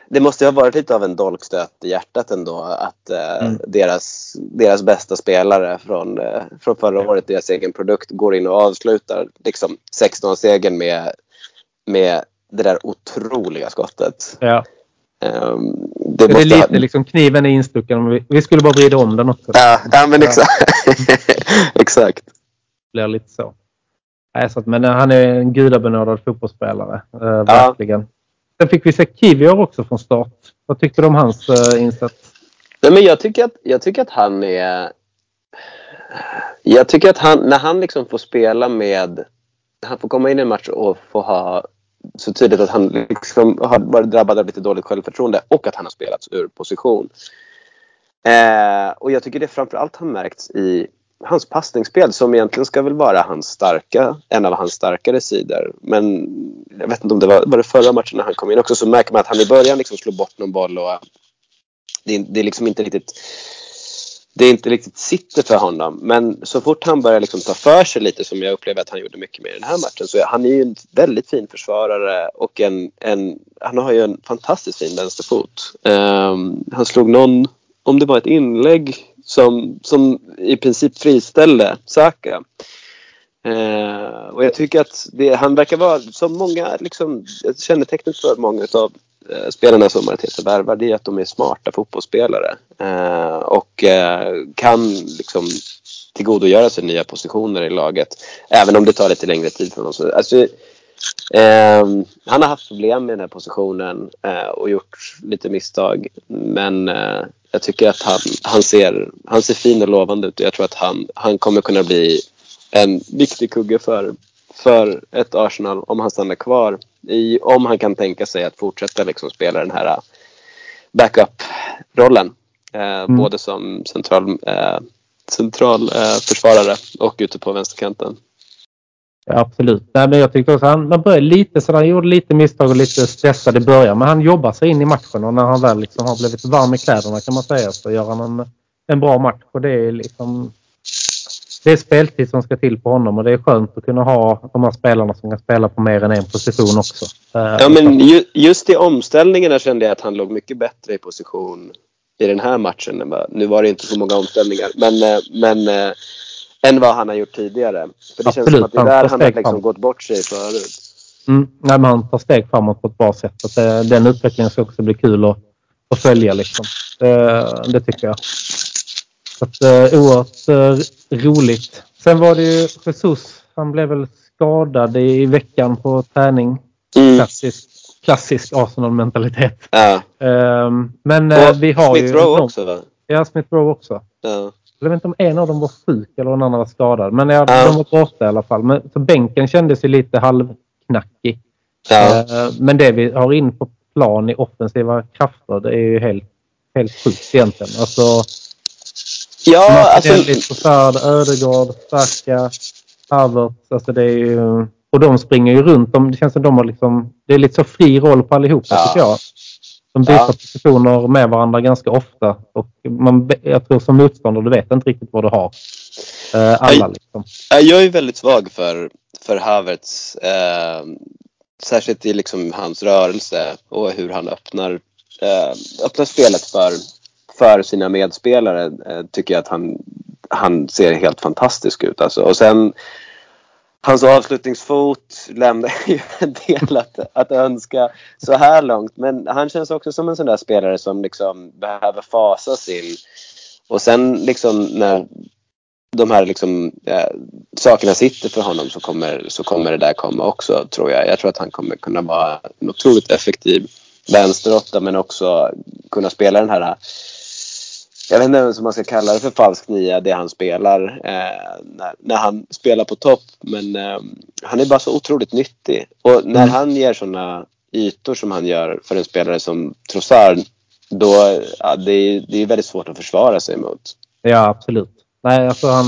det måste ha varit lite av en dolkstöt i hjärtat ändå att eh, mm. deras, deras bästa spelare från, eh, från förra året, deras egen produkt, går in och avslutar liksom 16-segern med, med det där otroliga skottet.
Ja. Um, det, det är lite ha... liksom kniven är instucken. Vi, vi skulle bara vrida om den också.
Ja, ja men exakt. exakt.
Det blir lite så. Nej, så att, men han är en gudabenådad fotbollsspelare. Eh, ja. Sen fick vi se Kivior också från start. Vad tyckte du om hans uh, insats?
Nej, men jag, tycker att, jag tycker att han är... Jag tycker att han, när han liksom får spela med... Han får komma in i en match och få ha så tydligt att han liksom har varit drabbad av lite dåligt självförtroende och att han har spelats ur position. Eh, och jag tycker det framförallt har märkts i hans passningsspel som egentligen ska väl vara hans starka, en av hans starkare sidor. Men jag vet inte om det var, var det förra matchen när han kom in också så märker man att han i början liksom slår bort någon boll och eh, det, det är liksom inte riktigt det är inte riktigt sitter för honom. Men så fort han börjar liksom ta för sig lite som jag upplever att han gjorde mycket mer i den här matchen så är han är ju en väldigt fin försvarare och en, en han har ju en fantastiskt fin vänsterfot. Um, han slog någon, om det var ett inlägg som, som i princip friställde Saka. Eh, och jag tycker att det, han verkar vara, som många, liksom, kännetecknet för många av eh, spelarna som Arteta värvar, det är att de är smarta fotbollsspelare. Eh, och eh, kan liksom tillgodogöra sig nya positioner i laget. Även om det tar lite längre tid för honom. Alltså, Eh, han har haft problem med den här positionen eh, och gjort lite misstag. Men eh, jag tycker att han, han, ser, han ser fin och lovande ut och jag tror att han, han kommer kunna bli en viktig kugge för, för ett Arsenal om han stannar kvar. I, om han kan tänka sig att fortsätta liksom spela den här backup-rollen. Eh, mm. Både som central, eh, central eh, försvarare och ute på vänsterkanten.
Absolut. Nej, men jag tyckte också han, han började lite så han gjorde lite misstag och lite stressad i början. Men han jobbar sig in i matchen och när han väl liksom har blivit varm i kläderna kan man säga så gör han en, en bra match. Och det är liksom det är speltid som ska till på honom och det är skönt att kunna ha de här spelarna som kan spela på mer än en position också.
Eh, ja, men ju, just i omställningarna kände jag att han låg mycket bättre i position i den här matchen. Nu var det inte så många omställningar men, eh, men eh, än vad han har gjort tidigare. För det Absolut, känns som att det är där han har liksom gått bort sig förut.
Mm, nej, men han tar steg framåt på ett bra sätt. Att det, den utvecklingen ska också bli kul att, att följa. Liksom. Det, det tycker jag. Så att, uh, oerhört roligt. Sen var det ju Jesus. Han blev väl skadad i veckan på träning. Mm. Klassisk, klassisk Arsenal-mentalitet.
Ja.
Uh, men uh, vi har
Smith
ju...
Rowe också va?
Ja, Smith Rowe också.
Ja.
Jag vet inte om en av dem var sjuk eller den andra var skadad. Men ja, ja. de var borta i alla fall. Men, så bänken kändes ju lite halvknackig. Ja. Uh, men det vi har in på plan i offensiva krafter det är ju helt, helt sjukt egentligen. Alltså,
ja, alltså...
Trossard, Ödegård, Saka, Havertz. Alltså det är ju, och de springer ju runt. De, det känns som de har liksom, det är lite så fri roll på allihopa ja. tycker jag. De byter ja. positioner med varandra ganska ofta. Och man, jag tror som motståndare, du vet inte riktigt vad du har. Eh, alla liksom.
Jag är väldigt svag för, för Havertz. Eh, särskilt i liksom hans rörelse och hur han öppnar, eh, öppnar spelet för, för sina medspelare. Eh, tycker jag att han, han ser helt fantastisk ut. Alltså. Och sen Hans avslutningsfot lämnar ju en del att, att önska så här långt. Men han känns också som en sån där spelare som liksom behöver fasas in. Och sen liksom när de här liksom, äh, sakerna sitter för honom så kommer, så kommer det där komma också tror jag. Jag tror att han kommer kunna vara en otroligt effektiv vänsteråtta men också kunna spela den här jag vet inte ens om man ska kalla det för falsk nia, det han spelar eh, när, när, han spelar på topp. Men eh, han är bara så otroligt nyttig. Och när mm. han ger sådana ytor som han gör för en spelare som Trossard, då ja, det, är, det är väldigt svårt att försvara sig mot.
Ja, absolut. Nej, alltså han,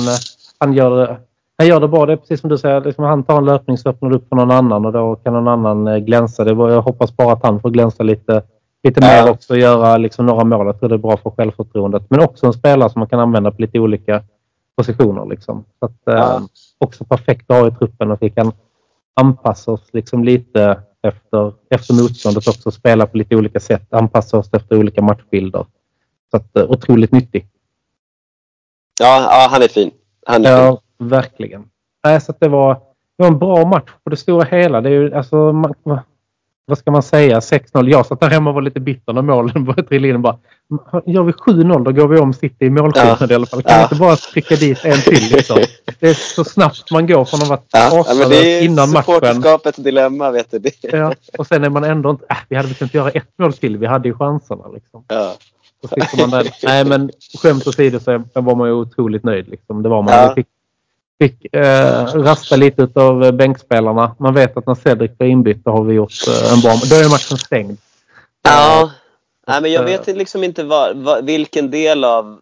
han, gör, det, han gör det bra. Det är precis som du säger. Liksom han tar en löpning så öppnar upp för någon annan och då kan någon annan eh, glänsa. Det var, jag hoppas bara att han får glänsa lite lite mer också göra liksom några mål. Jag tror det är bra för självförtroendet. Men också en spelare som man kan använda på lite olika positioner. Liksom. Så att, ja. eh, också perfekt att ha i truppen och vi kan anpassa oss liksom lite efter, efter motståndet också. Spela på lite olika sätt. Anpassa oss efter olika matchbilder. Så att, eh, otroligt nyttig.
Ja, ja han är fin. Han är
ja, fin. verkligen. Nej, så det, var, det var en bra match på det stora hela. Det är ju, alltså, man, vad ska man säga, 6-0. Jag satt där hemma och var lite bitter när målen började trilla in. Bara, gör vi 7-0 då går vi om City i målskillnad ja. i alla fall. Kan ja. inte bara trycka dit en till? Liksom? Det är så snabbt man går från att vara
ja. ja det är innan matchen. Supporterskapets dilemma vet du.
Ja. Och sen är man ändå inte... Äh, vi hade väl kunnat göra ett mål till. Vi hade ju chanserna. Liksom.
Ja.
Så man där. Nej men skämt åsido så var man ju otroligt nöjd. Liksom. Det var man. Ja. Vi fick fick eh, rasta lite av bänkspelarna. Man vet att när Cedric blir inbytt har vi gjort eh, en bra... Då är matchen stängd.
Ja. Eh, Nej, men jag vet liksom inte vad, vad, vilken del av,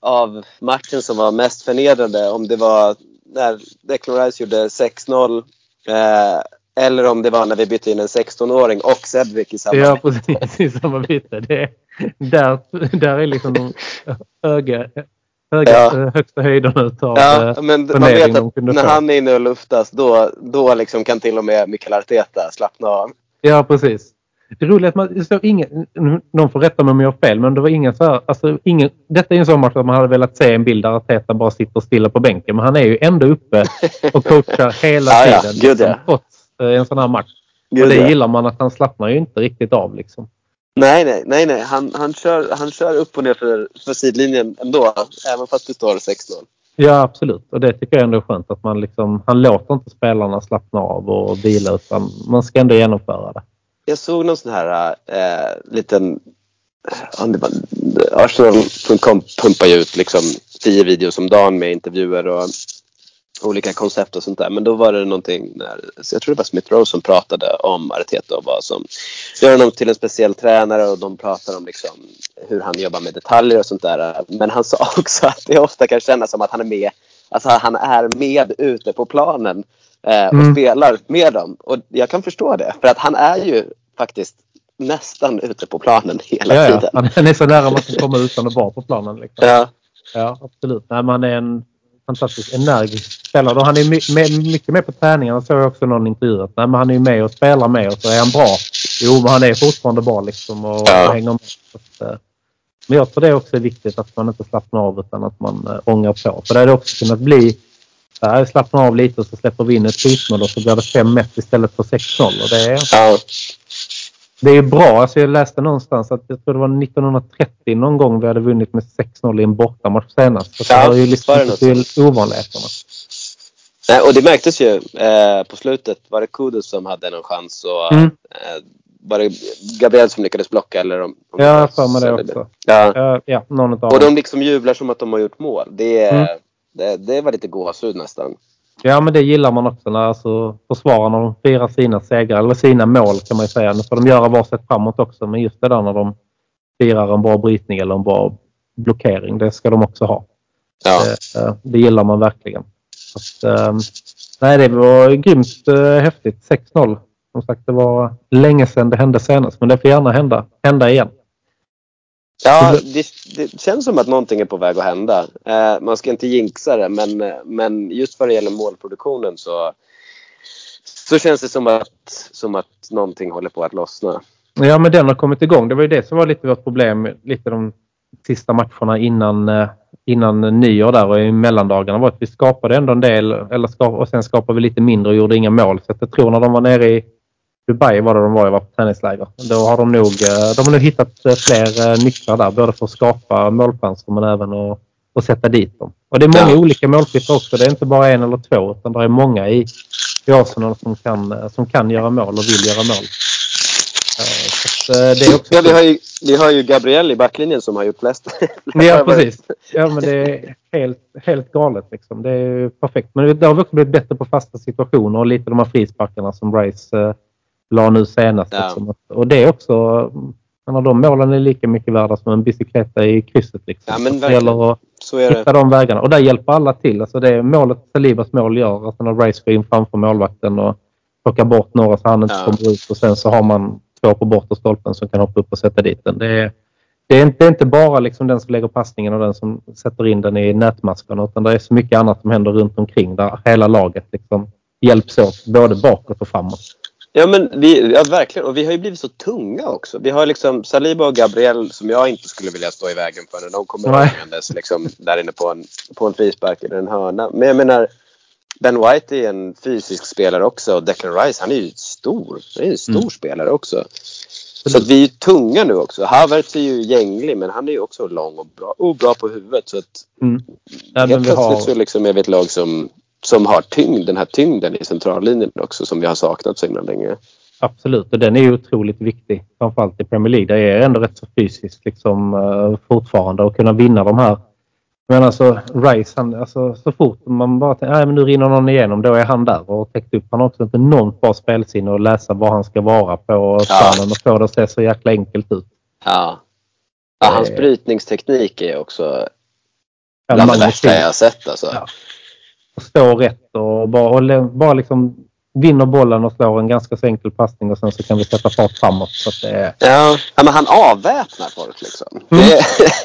av matchen som var mest förnedrande. Om det var när Declan Rice gjorde 6-0 eh, eller om det var när vi bytte in en 16-åring och Cedric i samma
Ja, precis. I samma byte. Det, där, där är liksom de höga ja. Eh, högsta höjden utav
Ja, eh, men man vet att när han är inne och luftas då, då liksom kan till och med Mikael Arteta slappna av.
Ja, precis. Det roliga är att man, står ingen, någon får rätta mig om jag har fel, men det var ingen så här, alltså ingen, detta är en sån match att man hade velat se en bild där Arteta bara sitter stilla på bänken, men han är ju ändå uppe och coachar hela ja, tiden. Ja,
liksom,
trots eh, en sån här match. Gud, och det gillar man att han slappnar ju inte riktigt av liksom.
Nej, nej, nej, nej. Han, han, kör, han kör upp och ner för, för sidlinjen ändå, även fast det står 6-0.
Ja, absolut. Och det tycker jag ändå är skönt att man liksom, han låter inte spelarna slappna av och vila utan man ska ändå genomföra det.
Jag såg någon sån här äh, liten Arsenal.com pumpar ju ut liksom tio videos om dagen med intervjuer och olika koncept och sånt där. Men då var det någonting när, jag tror det var Smith Rowe som pratade om Arteta och vad som gör honom till en speciell tränare och de pratar om liksom hur han jobbar med detaljer och sånt där. Men han sa också att det ofta kan kännas som att han är med, alltså han är med ute på planen eh, och mm. spelar med dem. Och jag kan förstå det för att han är ju faktiskt nästan ute på planen hela ja, tiden.
Ja. Han är så nära man kan komma utan att vara på planen. Liksom. Ja. ja, absolut. Nej, man är en fantastiskt energisk spelare. Han är mycket med på träningarna såg jag också någon intervju. Nej, men han är med och spelar med och så är han bra. Jo, men han är fortfarande bra liksom och, ja. hänger med. Så, eh, men jag tror det också är viktigt att man inte slappnar av utan att man äh, ångar på. För det hade också kunnat bli jag slappnar av lite och så släpper vi in ett skitmål och så blir det 5-1 istället för 6-0. Och det är, ja det är bra. Alltså jag läste någonstans att jag tror det var 1930 någon gång vi hade vunnit med 6-0 i en bortamatch senast. Så ja, det var ju liksom till ovanligheterna.
Nej, och det märktes ju eh, på slutet. Var det Kudus som hade någon chans och mm. eh, var det Gabriel som lyckades blocka? Eller om,
om ja, jag för mig det också. Ja. Uh, ja, någon av
och de liksom jublar som att de har gjort mål. Det, mm. det, det var lite gåshud nästan.
Ja, men det gillar man också när alltså, försvararna firar sina segrar, eller sina mål kan man ju säga. Nu får de göra varsitt framåt också, men just det där när de firar en bra brytning eller en bra blockering, det ska de också ha. Ja. Det, eh, det gillar man verkligen. Att, ehm, nej, det var grymt äh, häftigt. 6-0. Som sagt, det var länge sedan det hände senast, men det får gärna hända, hända igen.
Ja, det, det, känns som att någonting är på väg att hända. Eh, man ska inte jinxa det, men, eh, men just vad det gäller målproduktionen så, så känns det som att, som att någonting håller på att lossna.
Ja, men den har kommit igång. Det var ju det som var lite vårt problem lite de sista matcherna innan, eh, innan nyår där och i mellandagarna var att vi skapade ändå en del eller skap, och sen skapade vi lite mindre och gjorde inga mål. Så jag tror när de var nere i Dubai var det de var, jag var på träningsläger. Då har de nog, eh, de har nog hittat eh, fler nycklar där, både för att skapa målchanser men även att, att sätta dit dem. Och det är många ja. olika målskyttar också. Det är inte bara en eller två utan det är många i, i Arsenal som kan, som kan göra mål och vill göra mål.
Så det är också ja, vi, har ju, vi har ju Gabriel i backlinjen som har gjort flest.
ja, precis. Ja, men det är helt, helt galet. Liksom. Det är perfekt. Men det har också blivit bättre på fasta situationer och lite de här frisparkarna som Rice la nu senast. Ja. Liksom. Och det är också, menar, de målen är lika mycket värda som en bicykleta i krysset. Liksom.
Ja, men det gäller
att så är hitta det. de vägarna. Och där hjälper alla till. Alltså det är målet Salibas mål gör, att när Race går in framför målvakten och plockar bort några så han inte ja. kommer ut och sen så har man två på bortre stolpen som kan hoppa upp och sätta dit den. Det är, det är, inte, det är inte bara liksom den som lägger passningen och den som sätter in den i nätmaskarna utan det är så mycket annat som händer runt omkring där hela laget liksom hjälps åt både bakåt och framåt.
Ja, men vi, ja, verkligen. Och vi har ju blivit så tunga också. Vi har liksom Saliba och Gabriel som jag inte skulle vilja stå i vägen för när de kommer gångandes liksom, där inne på en, på en frispark eller en hörna. Men jag menar, Ben White är en fysisk spelare också och Declan Rice han är ju stor. Han är en stor mm. spelare också. Så att vi är tunga nu också. Havertz är ju gänglig men han är ju också lång och bra, och bra på huvudet. Så att mm. ja, helt plötsligt har... så liksom är vi ett lag som som har tyngd, den här tyngden i centrallinjen också som vi har saknat så himla länge.
Absolut, och den är ju otroligt viktig. Framförallt i Premier League. Det är ändå rätt så fysiskt liksom, uh, fortfarande att kunna vinna de här. Men alltså Rice, han, alltså, så fort man bara tänker att nu rinner någon igenom, då är han där och täckt upp. Han har också inte något bra spelsinne att läsa var han ska vara på planen ja. och få det att se så jäkla enkelt ut.
Ja. ja hans brytningsteknik är också bland det värsta jag har sett. Alltså. Ja
stå rätt och bara, och bara liksom vinner bollen och slår en ganska så enkel passning och sen så kan vi sätta fart framåt. Så att det
ja, ja, men han avväpnar folk liksom.
Mm.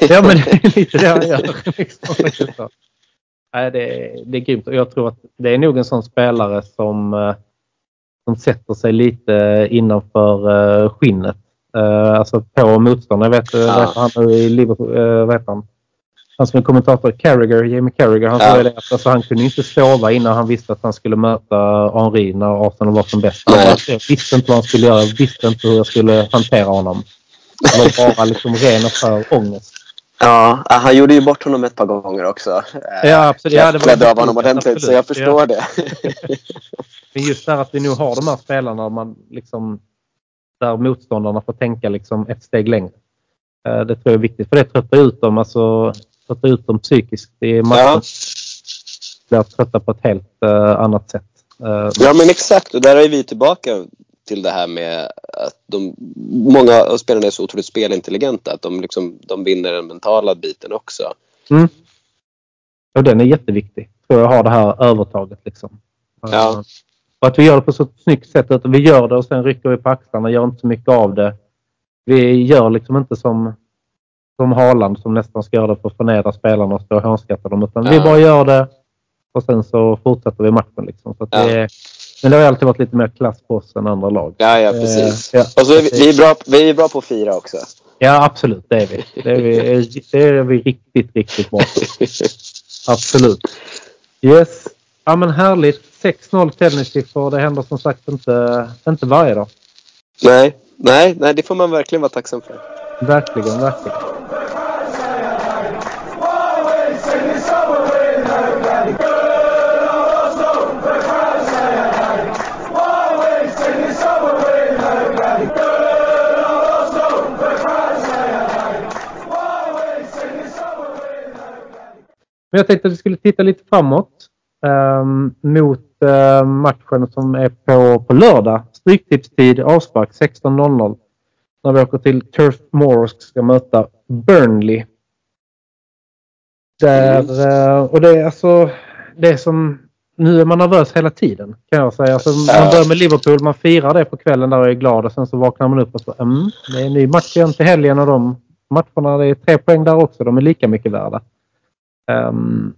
ja, men det är lite det han gör. Liksom. Nej, det, är, det är grymt och jag tror att det är nog en sån spelare som, eh, som sätter sig lite innanför eh, skinnet. Eh, alltså på motståndaren. Jag vet, ja. vet han i Liverpool, vet han? Han som är kommentator, Carragher, Jamie Carragher, han sa ja. att alltså, han kunde inte sova innan han visste att han skulle möta Henri när Arsenal var som bäst. Jag visste inte vad han skulle göra, jag visste inte hur jag skulle hantera honom. Det var bara liksom ren och skär ångest.
Ja, han gjorde ju bort honom ett par gånger också.
Ja, absolut. Ja,
det var av honom ordentligt, absolut. så jag förstår ja. det.
Men just det här att vi nu har de här spelarna man liksom, där motståndarna får tänka liksom ett steg längre. Eh, det tror jag är viktigt, för det tröttar ut dem. Alltså, trötta ut dem psykiskt i matchen. Ja. Blir trötta på ett helt uh, annat sätt.
Uh, ja men exakt och där är vi tillbaka till det här med att de, många av spelarna är så otroligt spelintelligenta att de, liksom, de vinner den mentala biten också.
Mm. Och den är jätteviktig. Tror jag har det här övertaget liksom.
Ja. Uh,
och att vi gör det på så snyggt sätt att vi gör det och sen rycker vi på axlarna och gör inte så mycket av det. Vi gör liksom inte som som Haaland som nästan ska göra det för att förnedra spelarna och stå och hånskatta dem. Utan ja. vi bara gör det och sen så fortsätter vi matchen. Liksom. Så ja. det, men det har alltid varit lite mer klass på oss än andra lag.
Ja, ja precis. Eh, ja. Och så är vi, vi, är bra, vi är bra på att fira också.
Ja, absolut. Det är vi. Det är vi, det är vi riktigt, riktigt bra på. Absolut. Yes. Ja, men härligt. 6-0 ställningssiffror. Det händer som sagt inte, inte varje dag.
Nej, nej, nej, det får man verkligen vara tacksam för.
Verkligen, verkligen. Men jag tänkte att vi skulle titta lite framåt um, mot uh, matchen som är på, på lördag. Stryktipstid, avspark 16.00. När vi åker till Turf Moor och ska möta Burnley. Där, uh, och det är alltså det som nu är man nervös hela tiden kan jag säga. Alltså, man börjar med Liverpool, man firar det på kvällen där och är glad och sen så vaknar man upp och så mm, det är en ny match igen till helgen och de matcherna, det är tre poäng där också. De är lika mycket värda. Um,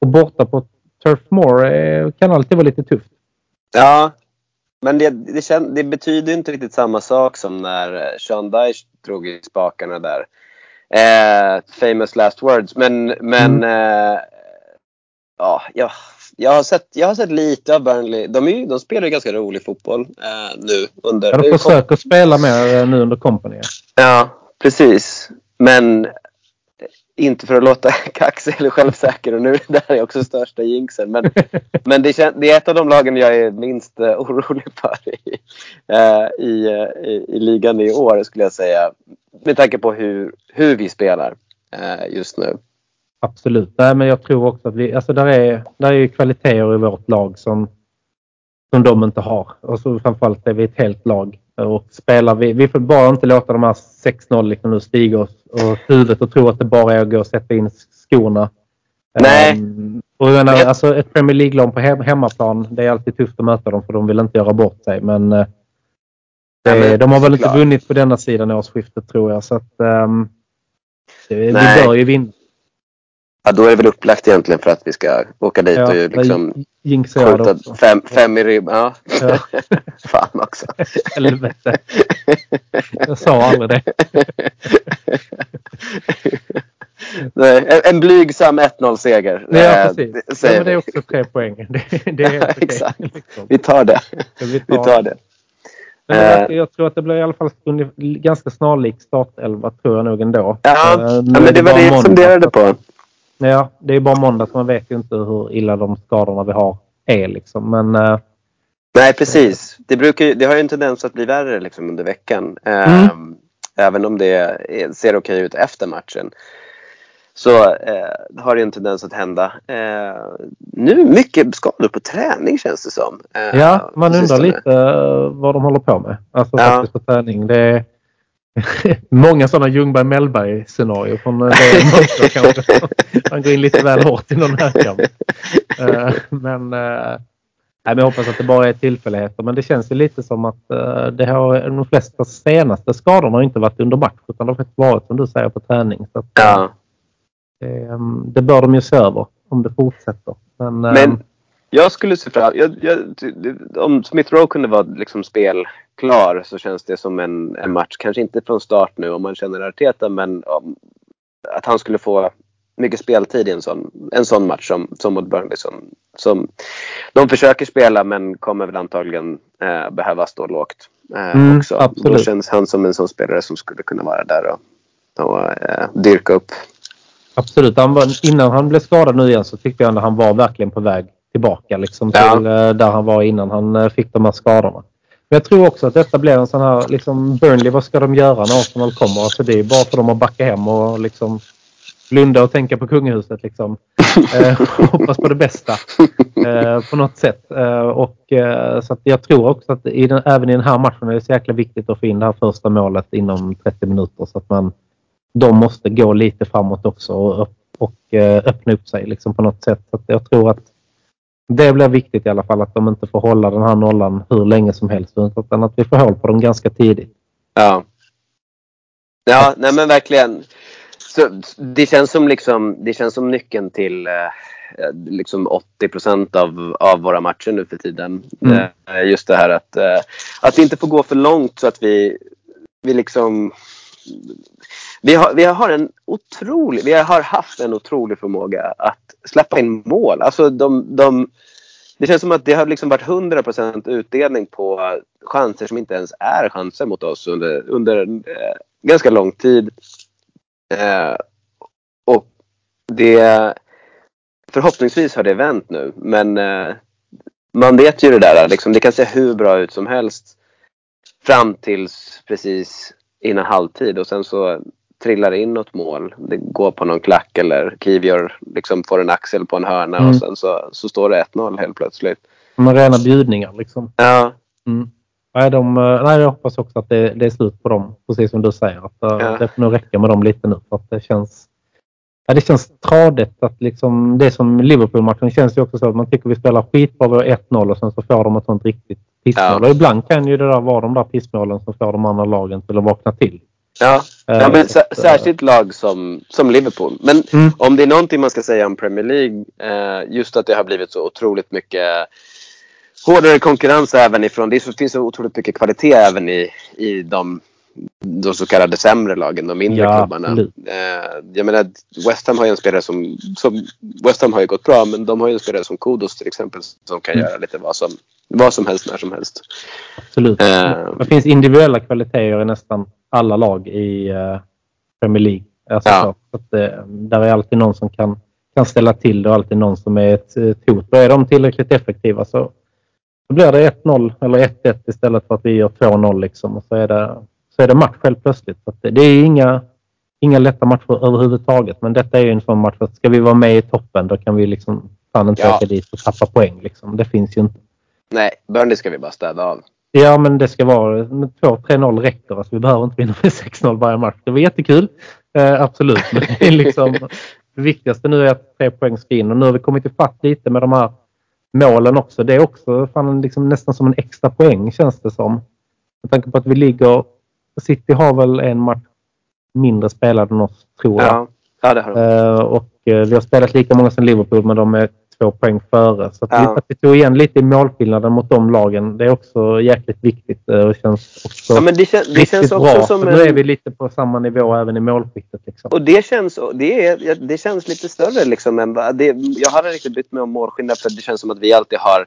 och borta på Turf Moor eh, kan alltid vara lite tufft.
Ja, men det, det, känd, det, betyder inte riktigt samma sak som när eh, Sean Dyche drog i spakarna där. Eh, famous last words. Men, men mm. eh, ja, jag, jag, har sett, jag har sett lite av Burnley. De, är, de spelar ju ganska rolig fotboll eh, nu. Under,
ja, de försöker spela mer eh, nu under company.
Ja, precis. Men inte för att låta kaxig eller självsäker och nu det här är också största jinxen. Men, men det, är, det är ett av de lagen jag är minst uh, orolig för i, uh, i, uh, i, i, ligan i år skulle jag säga. Med tanke på hur, hur vi spelar just nu.
Absolut. Nej, men jag tror också att vi, alltså där är, där är kvaliteter i vårt lag som, som de inte har. Och så framförallt är vi ett helt lag och spelar vi, vi får bara inte låta de här 6-0 liksom nu stiga oss och huvudet och tro att det bara är att gå och sätta in skorna.
Nej. Um,
och menar, alltså ett Premier League-lag på hemmaplan, det är alltid tufft att möta dem för de vill inte göra bort sig. Men uh, Det, de har väl inte vunnit på denna sidan årsskiftet tror jag. Så att, um, det, vi bör ju vinna.
Ja, då är det väl upplagt egentligen för att vi ska åka dit ja, och liksom skjuta fem, fem i ribban. Ja. ja. Fan också.
Helvete. Jag sa aldrig det.
Nej, en blygsam 1-0-seger.
Ja, eh, precis. Ja, men det är också tre poäng. Det, det är
Exakt. Liksom. Vi tar det. Vi tar, vi tar det.
Men uh, jag tror att det blir i alla fall ganska snarlik startelva tror jag nog ändå.
Ja, ja men det var det jag funderade på.
Ja, det är bara måndag så man vet ju inte hur illa de skadorna vi har är liksom. Men, uh,
Nej, precis. Det, brukar, det har ju en tendens att bli värre liksom, under veckan. Mm. Även om det ser okej ut efter matchen så eh, har det en tendens att hända. Eh, nu mycket skador på träning känns det som.
Eh, ja, man undrar lite uh, vad de håller på med. Alltså ja. på träning. Det många sådana Ljungberg-Mellberg scenarier från uh, kanske. Man går in lite väl hårt i någon här kamp. Uh, men, uh, nej, men jag hoppas att det bara är tillfälligheter. Men det känns ju lite som att uh, det har, de flesta senaste skadorna har inte varit under match utan de har varit som du säger på träning. Så att,
ja.
Ehm, det bör de ju se över om det fortsätter. Men,
Men ehm, jag skulle se fram jag, jag, Om Smith Rowe kunde vara liksom spelklar så känns det som en, en match. Kanske inte från start nu om man känner Arteta men om, att han skulle få mycket speltid i en sån, en sån match som, som mot Burnley. Som, som, de försöker spela men kommer väl antagligen eh, behöva stå lågt eh, mm, också. Absolut. Då känns han som en sån spelare som skulle kunna vara där och, och eh, dyrka upp
Absolut. Han var, innan han blev skadad nu igen så tyckte jag att han var verkligen på väg tillbaka liksom, till ja. Eh, där han var innan han eh, fick de här skadorna. Men jag tror också att detta blir en sån här, liksom Burnley, vad ska de göra när Arsenal kommer? Alltså det är bara för dem att backa hem och liksom blunda och tänka på kungahuset liksom. eh, hoppas på det bästa eh, på något sätt. Eh, och, eh, så jag tror också att i den, även i den här matchen är det så jäkla viktigt att få in det här första målet inom 30 minuter så att man de måste gå lite framåt också och, och öppna upp sig liksom på något sätt. Så jag tror att det blir viktigt i alla fall att de inte får hålla den här nollan hur länge som helst utan att vi får håll på dem ganska tidigt.
Ja. Ja, nej men verkligen. Så det, känns som liksom, det känns som nyckeln till eh, liksom 80 procent av, av våra matcher nu för tiden. Mm. Eh, just det här att, att det inte får gå för långt så att vi, vi liksom vi har, vi har en otrolig, vi har haft en otrolig förmåga att släppa in mål. Alltså de, de, det känns som att det har liksom varit 100% utdelning på chanser som inte ens är chanser mot oss under, under eh, ganska lång tid. Eh, och det Förhoppningsvis har det vänt nu men eh, man vet ju det där, liksom, det kan se hur bra ut som helst fram tills precis innan halvtid och sen så trillar in något mål. Det går på någon klack eller Kivjör liksom får en axel på en hörna mm. och sen så, så står det 1-0 helt plötsligt.
Med rena bjudningar liksom.
Ja.
Mm. Nej, de, nej, jag hoppas också att det, det, är slut på dem, precis som du säger. Att, eh, ja. Det får nog räcka med dem lite nu. För att det känns ja, det känns tradigt att liksom, det som Liverpool-matchen känns ju också så att man tycker vi spelar skitbra, vi har 1-0 och sen så får de ett sånt riktigt pissmål. Ja. Och ibland kan ju det där vara de där pissmålen som får de andra lagen till att vakna till.
Ja, ja eh, men särskilt lag som, som Liverpool. Men mm. om det är någonting man ska säga om Premier League, eh, just att det har blivit så otroligt mycket hårdare konkurrens även ifrån, det finns så otroligt mycket kvalitet även i, i de, de så kallade sämre lagen, de mindre ja, klubbarna. Eh, jag menar, West Ham har ju en spelare som, som, West Ham har ju gått bra, men de har ju en spelare som Kodos till exempel som kan mm. göra lite vad som, vad som helst när som helst.
Absolut. Eh, det finns individuella kvaliteter i nästan alla lag i uh, Premier League. Alltså ja. så, att, uh, där är alltid någon som kan, kan ställa till det och alltid någon som är ett, ett hot. Och är de tillräckligt effektiva så, så blir det 1-0 eller 1-1 istället för att vi gör 2-0 liksom. Och så är det, så är det match helt plötsligt. Så det, är inga, inga lätta matcher överhuvudtaget. Men detta är ju en sån match att ska vi vara med i toppen då kan vi liksom fan inte ja. åka dit och tappa poäng. Liksom. Det finns ju inte.
Nej, Burnley ska vi bara städa av.
Ja, men det ska vara 2-3-0 räcker. Alltså, vi behöver inte vinna med 6-0 varje match. Det var jättekul. Eh, absolut. Men det, är liksom, det viktigaste nu är att tre poäng ska in och nu har vi kommit ifatt lite med de här målen också. Det är också fan, liksom, nästan som en extra poäng känns det som. Med tanke på att vi ligger... City har väl en match mindre spelad än oss, tror jag.
Ja, ja det har de.
Eh, och eh, vi har spelat lika många som Liverpool, men de är två poäng före. Så att,
Ja.
att vi tog igen lite i målskillnaden mot de lagen, det är också jäkligt viktigt eh, och känns också
Ja, men det, kän, det känns också
bra.
som
För nu är
en...
vi lite på samma nivå även i målskiktet. Liksom.
Och det känns, det, är, det känns lite större liksom än. Det, jag hade riktigt brytt mig om målskillnad för det känns som att vi alltid har...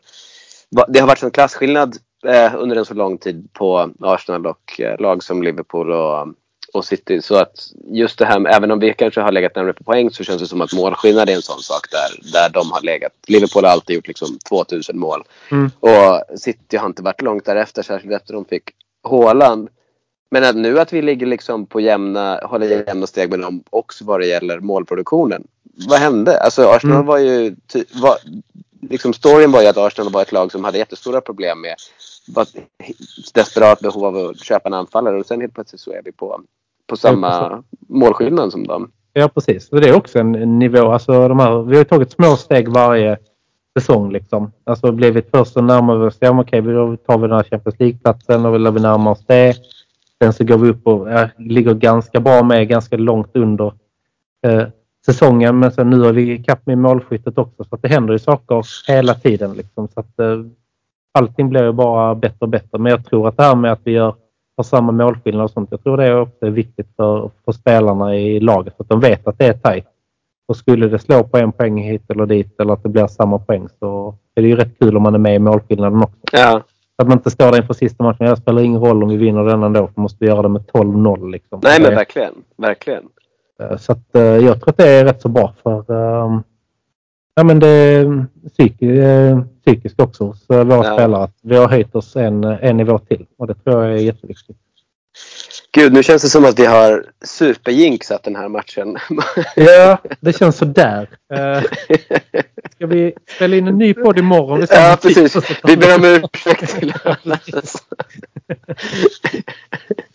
Det har varit en klasskillnad eh, under en så lång tid på Arsenal och eh, lag som Liverpool och, och City. Så att just det här, med- även om vi kanske har legat närmare på poäng så känns det som att målskillnad är en sån sak där, där de har legat. Liverpool har alltid gjort liksom 2000 mål.
Mm.
Och City har inte varit långt därefter, särskilt efter de fick Haaland. Men att nu att vi ligger liksom på jämna, håller jämna steg med dem också vad det gäller målproduktionen. Vad hände? Alltså Arsenal
Mm.
var ju... Var, liksom storyn var ju att Arsenal var ett lag som hade jättestora problem med var desperat behov av att köpa en anfallare och sen helt plötsligt så är vi på, på samma målskillnad som dem.
Ja, precis. Och det är också en, en nivå. Alltså, de här, vi har tagit små steg varje säsong. Liksom. Alltså blivit först så närmar vi oss, ja, okej, då tar vi den här Champions League-platsen och vill vi närma oss det. Sen så går vi upp och ja, ligger ganska bra med, ganska långt under eh, säsongen. Men sen nu är vi ikapp med målskyttet också. Så det händer ju saker hela tiden. Liksom. Så att, eh, allting blir ju bara bättre och bättre. Men jag tror att det här med att vi gör, har samma målskillnad och sånt. Jag tror det är också viktigt för, för spelarna i laget. Att de vet att det är tajt. Och skulle det slå på en poäng hit eller dit eller att det blir samma poäng så är det ju rätt kul om man är med i målskillnaden också.
Ja.
Att man inte står där inför sista matchen. Det spelar ingen roll om vi vinner den ändå. För måste vi göra det med 12-0. Liksom.
Nej men verkligen. Verkligen.
Eh, Så att, eh, jag tror att det är rätt så bra för ehm, ja, men det psyk, eh, psykiskt också hos eh, våra
Ja.
spelare. Att vi har höjt oss en, en nivå till och det tror jag är jätteviktigt.
Gud, nu känns det som att vi har superjinxat den här matchen.
Ja, det känns sådär. Uh, ska vi spela in en ny podd imorgon? Vi
ja, precis. Vi ber om ursäkt till alla.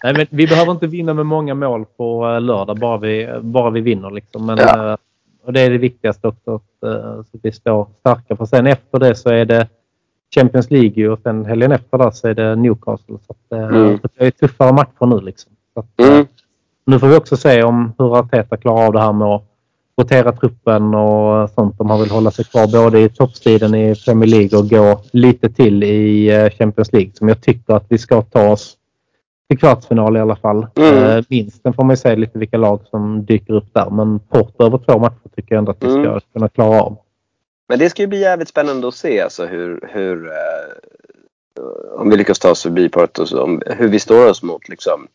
Nej, men vi behöver inte vinna med många mål på eh, lördag, bara vi, bara vi vinner. Liksom. Men,
Ja.
Och det är det viktigaste också, att, eh, så vi står starka. För sen efter det så är det Champions League och sen helgen efter där så är det Newcastle. Så att, eh,
Mm.
Det är tuffare matcher nu. Liksom. Så att, eh,
Mm.
Nu får vi också se om hur Arteta klarar av det här med att rotera truppen och sånt. Om han vill hålla sig kvar både i toppstriden i Premier League och gå lite till i Champions League som jag tycker att vi ska ta oss till kvartsfinal i alla fall.
Mm.
Eh, minst. Sen får man ju se lite vilka lag som dyker upp där. Men Porto över två matcher tycker jag ändå att vi ska
Mm.
kunna klara av.
Men det ska ju bli jävligt spännande att se alltså hur, hur eh, om vi lyckas ta oss förbi Porto, så om, hur vi står oss mot liksom,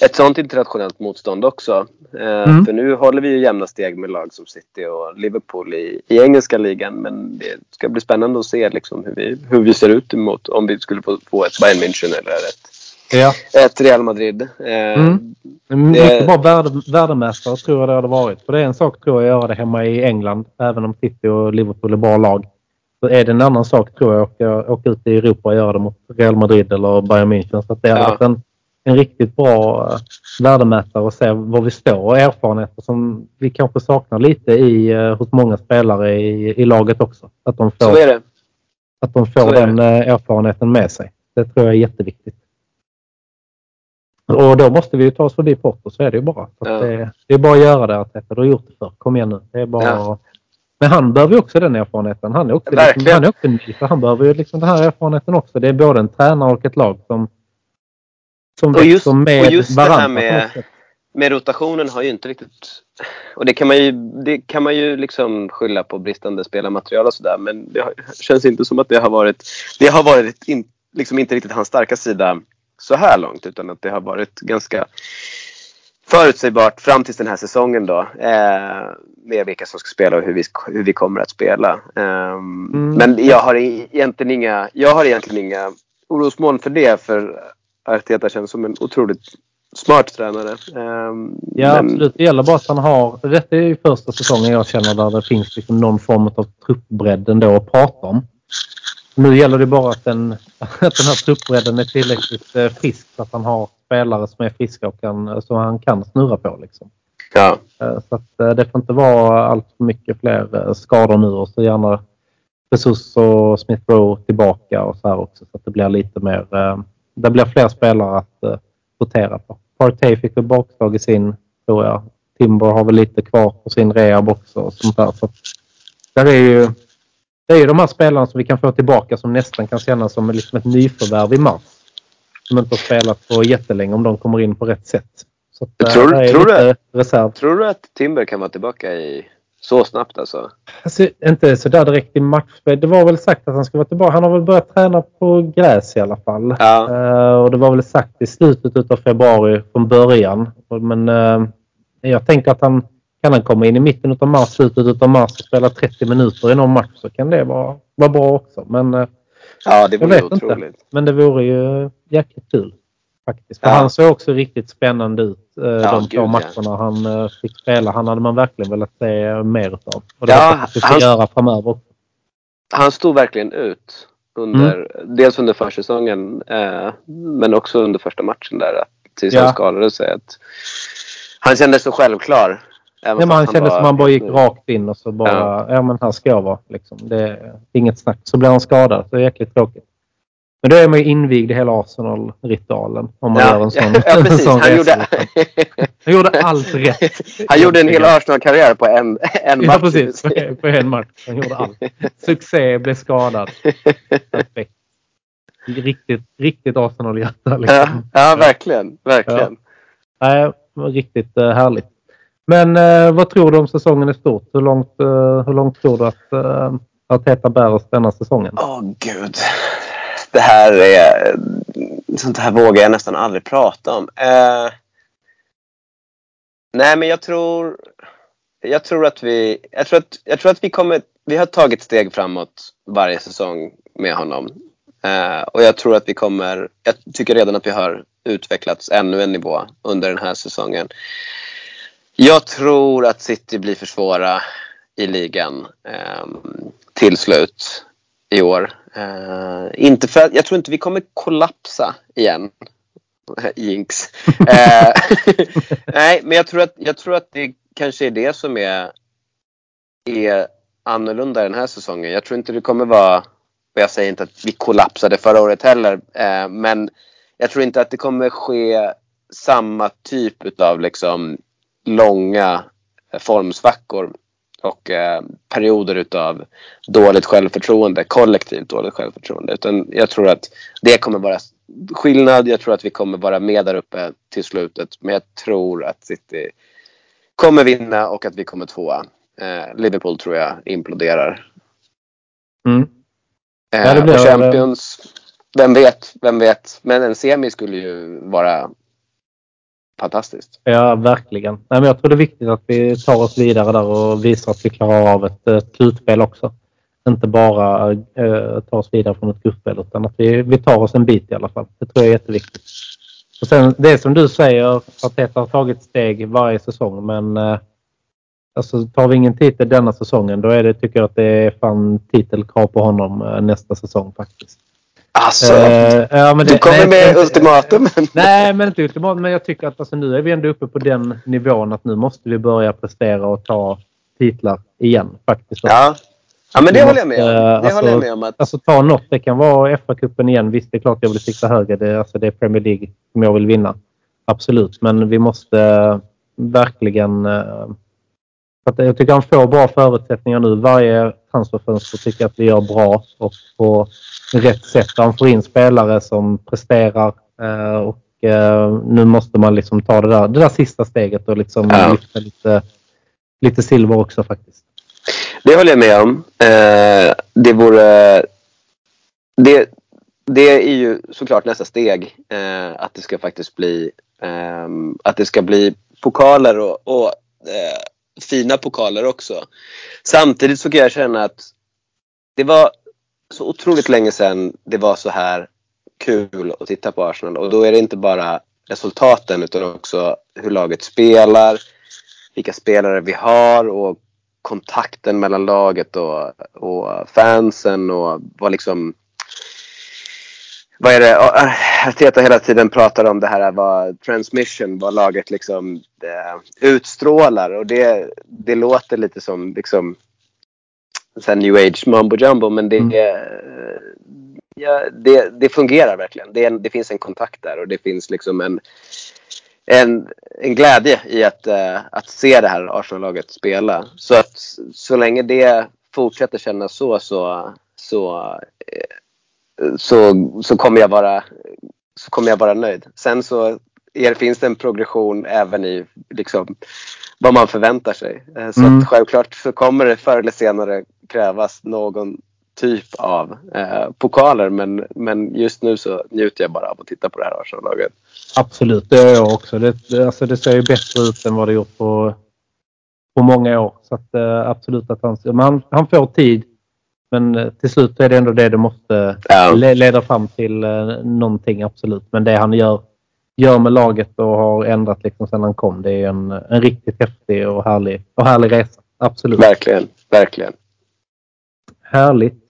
ett sånt internationellt motstånd också. Eh,
Mm.
För nu håller vi ju jämna steg med lag som City och Liverpool i, i engelska ligan. Men det ska bli spännande att se liksom, hur, vi, hur vi ser ut emot om vi skulle få, få ett Bayern München eller ett,
Ja.
ett Real Madrid. Eh,
Mm. Mycket bra värde, värdemästare tror jag det hade varit. För det är en sak tror jag att göra det hemma i England. Även om City och Liverpool är bra lag. Så är det en annan sak tror jag att åka, åka ut i Europa och göra det mot Real Madrid eller Bayern München. Så att det hade
Ja.
varit en, en riktigt bra eh, värdemätare och se var vi står och erfarenheter som vi kanske saknar lite i, eh, hos många spelare i, i laget också. Att de
Så
får,
är det.
att de får den erfarenheten med sig. Det tror jag är jätteviktigt. Och då måste vi ju ta oss förbi Porto, så är det ju bara.
Ja.
det, det är bara att göra det Arteta. Du har gjort det förr. Kom igen nu. Det är bara...
Ja.
Men han behöver ju också den erfarenheten. Han är också, liksom, han är också ny, så han behöver ju liksom den här erfarenheten också. Det är både en tränare och ett lag som, som
Och just-
med
och just det här
varandra.
med- med rotationen har ju inte riktigt... Och det kan man ju, det kan man ju liksom skylla på bristande spelarmaterial och sådär. Men det har, känns inte som att det har varit... Det har varit in, liksom inte riktigt hans starka sida så här långt. Utan att det har varit ganska förutsägbart fram till den här säsongen då. Eh, med vilka som ska spela och hur vi, hur vi kommer att spela. Ehm,
Mm.
Men jag har egentligen inga, jag har egentligen inga orosmoln för det. För Arteta känns som en otroligt smart tränare. Ehm,
Ja,
men-
absolut. Det gäller bara att han har... Detta är ju första säsongen jag känner där det finns liksom någon form av truppbredd ändå att prata om. Nu gäller det bara att den, att den här truppbredden är tillräckligt eh, frisk så att han har spelare som är friska och kan, som han kan snurra på. Liksom.
Ja,
Eh, Så att eh, det får inte vara allt för mycket fler skador nu och så gärna Jesus och Smith Rowe tillbaka och så här också så att det blir lite mer, det blir fler spelare att rotera på. Partey fick väl bakslag i sin, tror jag. Timber har väl lite kvar på sin rehab också. Och sånt där. Så där är ju, det är ju de här spelarna som vi kan få tillbaka som nästan kan kännas som liksom ett nyförvärv i mars. Som inte har spelat på jättelänge om de kommer in på rätt sätt. Att,
tror, tror, du, reserv. tror du att Timber kan vara tillbaka i så snabbt alltså?
alltså inte sådär direkt i matchspel. Det var väl sagt att han ska vara tillbaka. Han har väl börjat träna på gräs i alla fall.
Ja.
Uh, och det var väl sagt i slutet av februari från början. Men uh, jag tänker att han kan han komma in i mitten av mars, slutet av mars och spela 30 minuter i någon match så kan det vara, vara bra också. Men uh,
ja, det vore otroligt. Inte.
Men det vore ju jäkligt kul. Faktiskt. Ja. Han såg också riktigt spännande ut eh, ja, de två matcherna ja. han eh, fick spela. Han hade man verkligen velat se mer utav. Och det ja, vi han, göra framöver.
Han stod verkligen ut. Under, mm. Dels under försäsongen eh, men också under första matchen där. Tills han skadade sig. Att han kändes så självklar.
Ja, men han, kände som han bara gick rakt in och så bara, ja, ja men här ska jag vara. Liksom. Det är inget snack. Så blir han skadad. Det är jäkligt tråkigt. Men då är man ju invigd i hela Arsenal-ritualen. Om man ja, gör en sån,
ja, precis. sån han, gjorde...
han gjorde allt rätt.
Han gjorde en hel Arsenal-karriär på en, en match.
Ja, precis. På, på en match. Han gjorde allt. Succé, blev skadad. Perfekt. Riktigt, riktigt Arsenal-hjärta.
Liksom. Ja, ja, verkligen. verkligen.
Ja. Nej, riktigt uh, härligt. Men eh, vad tror du om säsongen i stort? Hur långt, eh, hur långt tror du att eh, Arteta bär oss denna säsongen?
Åh, oh, gud det här är... Sånt här vågar jag nästan aldrig prata om. Eh, nej, men jag tror... Jag tror att vi... Jag tror att, jag tror att vi kommer... Vi har tagit steg framåt varje säsong med honom. Eh, och jag tror att vi kommer... Jag tycker redan att vi har utvecklats ännu en nivå under den här säsongen. Jag tror att City blir för svåra i ligan eh, till slut i år. Eh, inte för, jag tror inte vi kommer kollapsa igen. Jinx. Eh, nej, men jag tror, att, jag tror att det kanske är det som är, är annorlunda den här säsongen. Jag tror inte det kommer vara, och jag säger inte att vi kollapsade förra året heller, eh, men jag tror inte att det kommer ske samma typ av liksom långa formsvackor och eh, perioder utav dåligt självförtroende, kollektivt dåligt självförtroende. Utan jag tror att det kommer vara skillnad. Jag tror att vi kommer vara med där uppe till slutet. Men jag tror att City kommer vinna och att vi kommer tvåa. Eh, Liverpool tror jag imploderar.
Mm.
Eh, ja, blir, Champions, vem vet, vem vet. Men en semi skulle ju vara fantastiskt.
Ja, verkligen. Nej, men jag tror det är viktigt att vi tar oss vidare där och visar att vi klarar av ett, ett slutspel också. Inte bara eh, ta oss vidare från ett gruppspel utan att vi, vi tar oss en bit i alla fall. Det tror jag är jätteviktigt. Och sen det som du säger, att det har tagit steg varje säsong men eh, alltså, tar vi ingen titel denna säsongen då är det, tycker jag att det är fan titelkrav på honom eh, nästa säsong faktiskt.
Alltså, uh, ja, men det, du kommer nej, med ultimatum.
Nej, men inte ultimatum. Men jag tycker att alltså, nu är vi ändå uppe på den nivån att nu måste vi börja prestera och ta titlar igen. faktiskt.
Ja, ja men det håller jag med om. Det alltså, håller jag med om att...
alltså ta något. Det kan vara FA-cupen igen. Visst, det är klart jag vill sikta högre. Det, alltså, det är Premier League som jag vill vinna. Absolut, men vi måste uh, verkligen... Att jag tycker han får bra förutsättningar nu. Varje transferfönster tycker jag att vi gör bra och på rätt sätt. Han får in spelare som presterar eh, och eh, nu måste man liksom ta det där, det där sista steget och liksom ja. lyfta lite, lite silver också faktiskt.
Det håller jag med om. Eh, det vore... Det, det är ju såklart nästa steg. att det ska faktiskt bli att det ska bli pokaler och, och fina pokaler också. Samtidigt så kan jag känna att det var så otroligt länge sedan det var så här kul att titta på Arsenal. Och då är det inte bara resultaten utan också hur laget spelar, vilka spelare vi har och kontakten mellan laget och, och fansen och vad liksom vad är det? Arteta hela tiden pratar om det här vad transmission, vad laget liksom eh, utstrålar och det, det låter lite som liksom så new age mumbo jumbo men det, mm. ja, det, det fungerar verkligen. Det, en, det, finns en kontakt där och det finns liksom en, en, en glädje i att, uh, att se det här Arsenal-laget spela. Så att så länge det fortsätter kännas så så, så, uh, så, så, kommer jag vara, så kommer jag vara nöjd. Sen så är, finns det en progression även i liksom, vad man förväntar sig. Uh, så mm. självklart så kommer det förr eller senare krävas någon typ av eh, pokaler. Men, men just nu så njuter jag bara av att titta på det här Arsenal-laget.
Absolut, det gör jag också. Det, alltså det ser ju bättre ut än vad det gjort på, på många år. Så att, eh, absolut att han, han, han får tid. Men eh, till slut är det ändå det det måste ja. leda fram till eh, någonting, absolut. Men det han gör, gör med laget och har ändrat liksom sedan han kom, det är en, en riktigt häftig och härlig, och härlig resa. Absolut.
Verkligen, verkligen.
Härligt.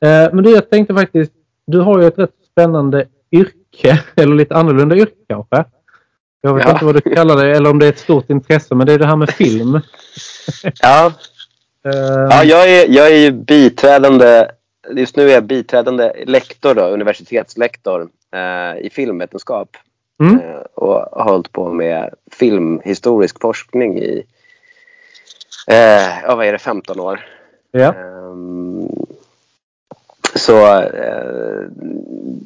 Men du, jag tänkte faktiskt, du har ju ett rätt spännande yrke, eller lite annorlunda yrke kanske. Jag vet ja. inte vad du kallar det, eller om det är ett stort intresse, men det är det här med film.
ja. Uh, ja, jag är, jag är ju biträdande, just nu är jag biträdande lektor då, universitetslektor uh, i filmvetenskap. Mm. Och har hållit på med filmhistorisk forskning i, ja vad är det, 15 år. Ja. Så eh,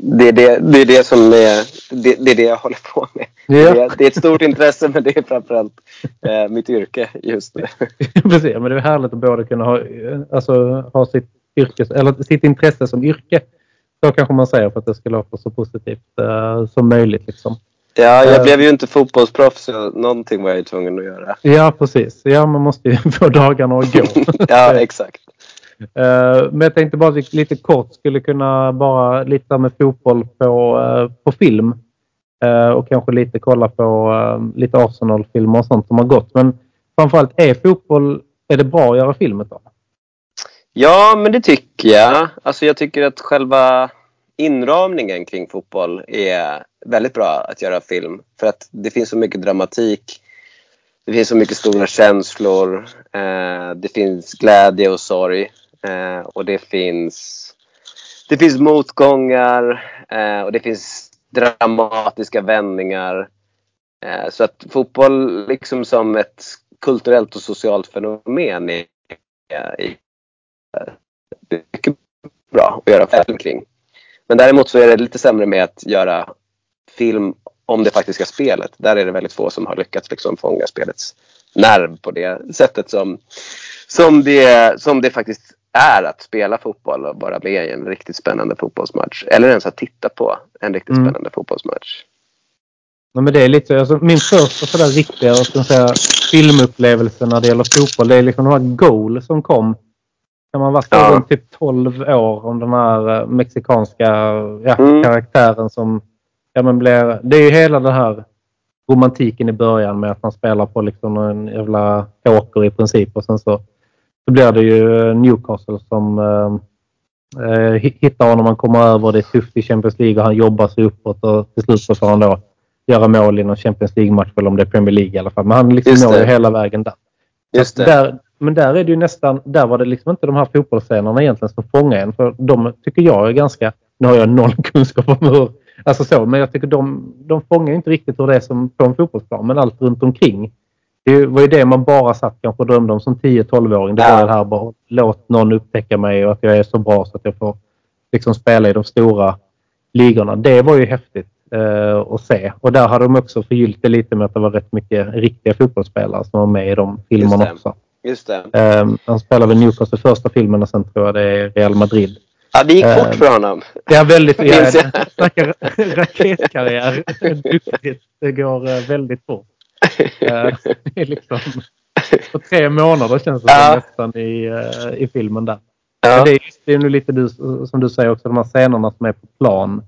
det, är det, det är det som är det, det, är det jag håller på med. Ja. Det, är, det, är ett stort intresse men det är framförallt eh, mitt yrke just nu.
Precis, men det är härligt att både kunna ha, alltså, ha sitt, yrkes, eller sitt intresse som yrke. Så kanske man säger för att det ska låta så positivt uh, som möjligt. Liksom.
Ja, jag uh, blev ju inte fotbollsproffs så någonting var jag ju tvungen att göra.
Ja, precis. Ja, man måste ju få dagarna att gå.
ja, exakt.
Eh, men jag tänkte bara att vi lite kort skulle kunna bara lite med fotboll på, eh, på film. Eh, och kanske lite kolla på lite Arsenal-filmer och sånt som har gått. Men framförallt, är fotboll, är det bra att göra film av?
Ja, men det tycker jag. Alltså jag tycker att själva inramningen kring fotboll är väldigt bra att göra film. För att det finns så mycket dramatik. Det finns så mycket stora känslor. det finns glädje och sorg. Eh, och det finns, det finns motgångar eh, och det finns dramatiska vändningar. Eh, så att fotboll liksom som ett kulturellt och socialt fenomen är, är, är mycket bra att göra film kring. Men däremot så är det lite sämre med att göra film om det faktiska spelet. Där är det väldigt få som har lyckats liksom fånga spelets nerv på det sättet som, som, det, som det faktiskt är att spela fotboll och vara med i en riktigt spännande fotbollsmatch. Eller ens att titta på en riktigt mm. spännande fotbollsmatch.
Ja, men det är lite, alltså, min första sådär riktiga ska säga, filmupplevelse när det gäller fotboll, det är liksom de här Goal som kom. När man var ja. runt typ 12 år om den här uh, mexikanska ja, mm. karaktären som ja, men blir, Det är ju hela den här romantiken i början med att man spelar på liksom en jävla åker i princip och sen så så blir det ju Newcastle som eh, eh hittar honom. Han kommer över. Det är tufft i Champions League och han jobbar sig uppåt och till slut så får han då göra mål i någon Champions League-match eller om det är Premier League i alla fall. Men han liksom når ju hela vägen där.
Just det.
Där, men där är det ju nästan, där var det liksom inte de här fotbollsscenerna egentligen som fångade en. För de tycker jag är ganska, nu har jag noll kunskap om hur, alltså så, men jag tycker de, de fångar inte riktigt hur det är som på en fotbollsplan. Men allt runt omkring det var ju det man bara satt kanske och drömde om som 10-12-åring. Det var det här bara låt någon upptäcka mig och att jag är så bra så att jag får liksom spela i de stora ligorna. Det var ju häftigt eh, att se. Och där hade de också förgyllt det lite med att det var rätt mycket riktiga fotbollsspelare som var med i de filmerna Just också.
Just det.
Eh, han spelade väl Newcastle första filmen och sen tror jag det är Real Madrid.
Ja, det gick fort eh, för honom.
Ja, väldigt. Ja, snackar raketkarriär. Duktigt. Det går eh, väldigt fort. Eh, liksom, på tre månader känns det ja. nästan i, uh, i filmen där. Ja. det, är, det är nog lite du, som du säger också, de här scenerna som är på plan.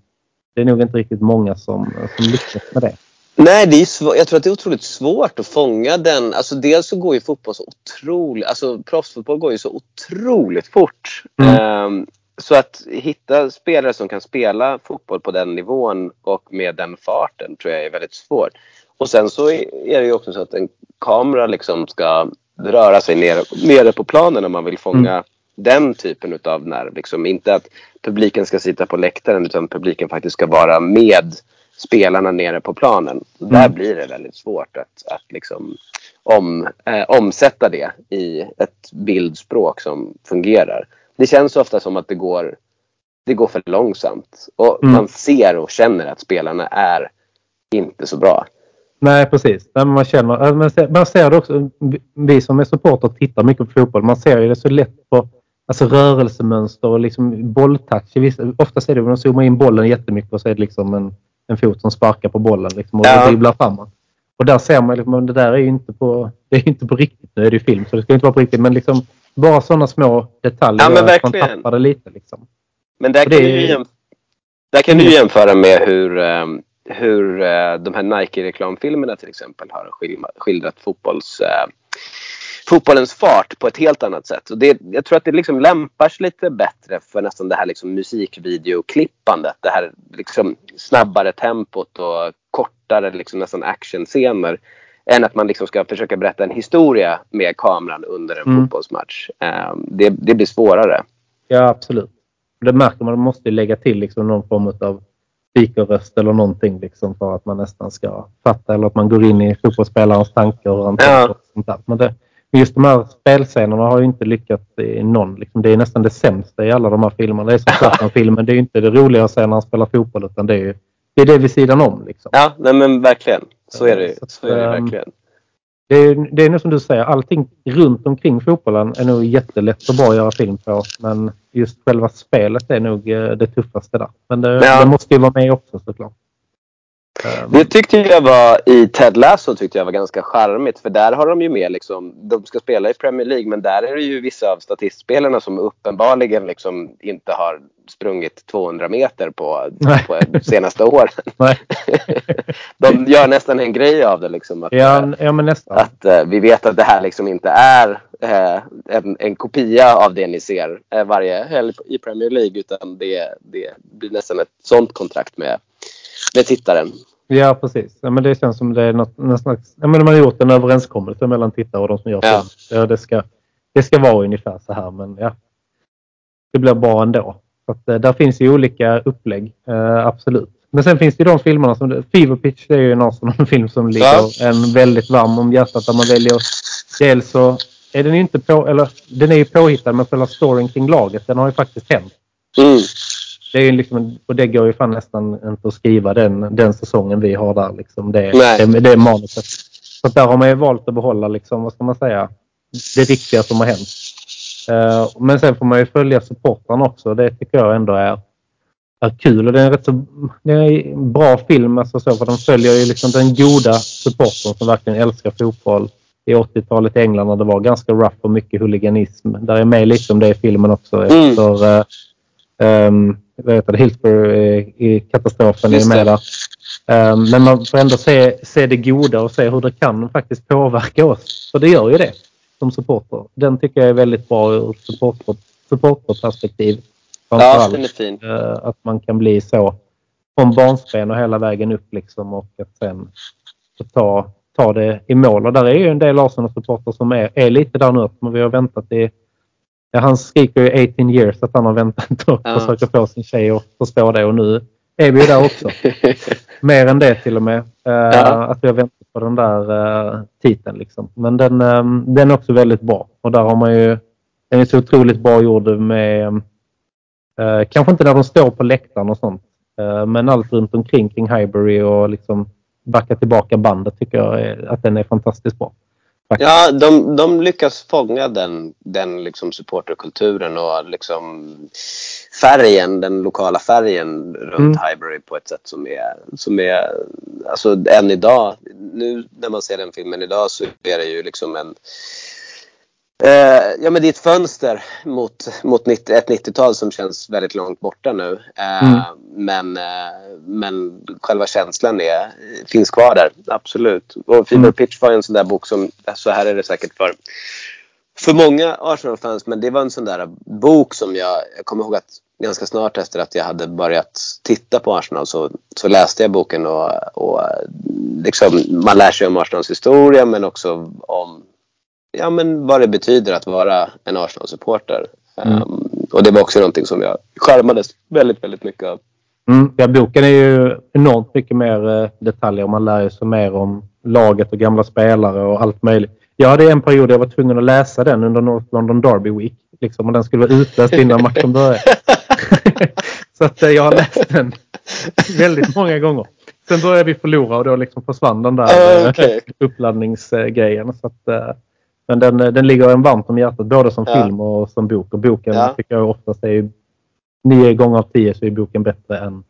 Det är nog inte riktigt många som, som lyckas med det.
Nej, det är svår, jag tror att det är otroligt svårt att fånga den. Alltså dels så går ju fotboll så otroligt, alltså proffsfotboll går ju så otroligt fort. Mm. Um, så att hitta spelare som kan spela fotboll på den nivån och med den farten tror jag är väldigt svårt. Och sen så är det ju också så att en kamera liksom ska röra sig nere, nere på planen om man vill fånga mm. den typen utav nerv. Liksom. Inte att publiken ska sitta på läktaren utan publiken faktiskt ska vara med spelarna nere på planen. Mm. Där blir det väldigt svårt att, att liksom om, eh, omsätta det i ett bildspråk som fungerar. Det känns ofta som att det går, det går för långsamt. Och mm. man ser och känner att spelarna är inte så bra.
Nej, precis. Man, känner, man, ser, man ser det också. Vi som är supporter tittar mycket på fotboll. Man ser det så lätt på alltså rörelsemönster och liksom bolltouch. Oftast är det att de zoomar in bollen jättemycket och så är det liksom en, en fot som sparkar på bollen liksom och ja. dribblar framåt. Och där ser man liksom, det där är ju inte på, det är inte på riktigt. Nu är det ju film så det ska inte vara på riktigt. Men liksom bara sådana små detaljer
ja,
gör att man tappar det lite. Liksom.
Men där kan, det, du, jämf- där kan du jämföra med hur um hur eh, de här Nike-reklamfilmerna till exempel har skildrat fotbolls, eh, fotbollens fart på ett helt annat sätt. Och det, jag tror att det liksom lämpar sig lite bättre för nästan det här liksom musikvideoklippandet. Det här liksom snabbare tempot och kortare liksom nästan actionscener. Än att man liksom ska försöka berätta en historia med kameran under en mm. fotbollsmatch. Eh, det, det blir svårare.
Ja, absolut. Det märker man. Man måste lägga till liksom någon form av speakerröst eller någonting liksom för att man nästan ska fatta eller att man går in i fotbollsspelarens tankar och ja. sånt där. Men det, just de här spelscenerna har ju inte lyckats i någon. Liksom, det är nästan det sämsta i alla de här filmerna. Det är som Zlatan-filmen. Det är inte det roliga att se när han spelar fotboll utan det är, det är det vid sidan om. Liksom.
Ja, nej men verkligen. Så är det, så, så är det ehm, verkligen.
Det är, det är nog som du säger, allting runt omkring fotbollen är nog jättelätt och bra att göra film på. Men just själva spelet är nog eh, det tuffaste där. Men det, ja. det måste ju vara med också såklart.
Det tyckte jag var i Ted Lasso tyckte jag var ganska charmigt för där har de ju med liksom, de ska spela i Premier League men där är det ju vissa av statistspelarna som uppenbarligen liksom inte har sprungit 200 meter på, på de senaste åren. de gör nästan en grej av det liksom. Att,
ja, ja,
att uh, vi vet att det här liksom inte är en, en kopia av det ni ser uh, varje helg i Premier League utan det, det blir nästan ett sånt kontrakt med med tittaren.
Ja, precis. Ja, men det känns som det är något, slags... Ja, men de har gjort en överenskommelse mellan tittare och de som gör ja. film. Ja, det, ska, det ska vara ungefär så här, men ja. Det blir bra ändå. Så att, eh, där finns ju olika upplägg, eh, absolut. Men sen finns det de filmerna som... Fever Pitch är ju en film som ligger ja. en väldigt varm om hjärtat där man väljer... Dels så är den inte på... Eller den är ju påhittad men själva storyn kring laget den har ju faktiskt hänt. Mm. Det är liksom, och det går ju fan nästan inte att skriva den, den säsongen vi har där. Liksom. Det, det, det är manuset. Så där har man ju valt att behålla, liksom, vad ska man säga, det riktiga som har hänt. Uh, men sen får man ju följa supportrarna också. Det tycker jag ändå är, är kul. Och det är en rätt så det är en bra film. Alltså så, för de följer ju liksom den goda supportern som verkligen älskar fotboll i 80-talet i England när det var ganska rough och mycket huliganism. Där är med lite om det i filmen också. Mm. Uh, um, vad heter det, Hillsborough i katastrofen är med där. Um, men man får ändå se, se det goda och se hur det kan faktiskt påverka oss. För det gör ju det som supporter. Den tycker jag är väldigt bra ur supporter, supporterperspektiv.
Ja, den är fin.
Uh, att man kan bli så från barnsben och hela vägen upp liksom och att sen ta, ta det i mål. Och där är ju en del Arsenal-supporter som är, är lite där nu. Men vi har väntat i Ja, han skriker ju 18 years att han har väntat och ja. försöker få sin tjej att förstå det och nu är vi ju där också. Mer än det till och med. Uh, ja. Att vi har väntat på den där uh, titeln liksom. Men den, um, den är också väldigt bra och där har man ju den är så otroligt bra gjord med uh, kanske inte när de står på läktaren och sånt. men allt runt omkring kring Highbury och liksom backa tillbaka bandet tycker jag är, att den är fantastiskt bra.
Ja, de, de lyckas fånga den, den liksom supporterkulturen och liksom färgen, den lokala färgen runt mm. Highbury på ett sätt som är, som är, alltså än idag, nu när man ser den filmen idag så är det ju liksom en Eh, ja, men det är ett fönster mot, mot 90, ett 90-tal som känns väldigt långt borta nu. Eh, mm. men, eh, men själva känslan är, finns kvar där, absolut. Och Fever mm. Pitch var en sån där bok som, så här är det säkert för, för många Arsenal-fans, men det var en sån där bok som jag, jag kommer ihåg att ganska snart efter att jag hade börjat titta på Arsenal så, så läste jag boken och, och liksom, man lär sig om Arsenals historia men också om ja, men vad det betyder att vara en Arsenal-supporter. Mm. Um, och det var också någonting som jag skärmades väldigt, väldigt mycket av.
Mm, ja, boken är ju enormt mycket mer uh, detaljer. Man lär sig mer om laget och gamla spelare och allt möjligt. Jag hade en period jag var tvungen att läsa den under North London Derby Week. Liksom, och den skulle vara utläst innan matchen började. så att, uh, jag har läst den väldigt många gånger. Sen började vi förlora och då liksom försvann den där uh, okay. uppladdningsgrejen. Så att, men den, den ligger en varmt om hjärtat både som ja. film och som bok. Och boken ja. tycker jag oftast är nio gånger av tio så är boken bättre än,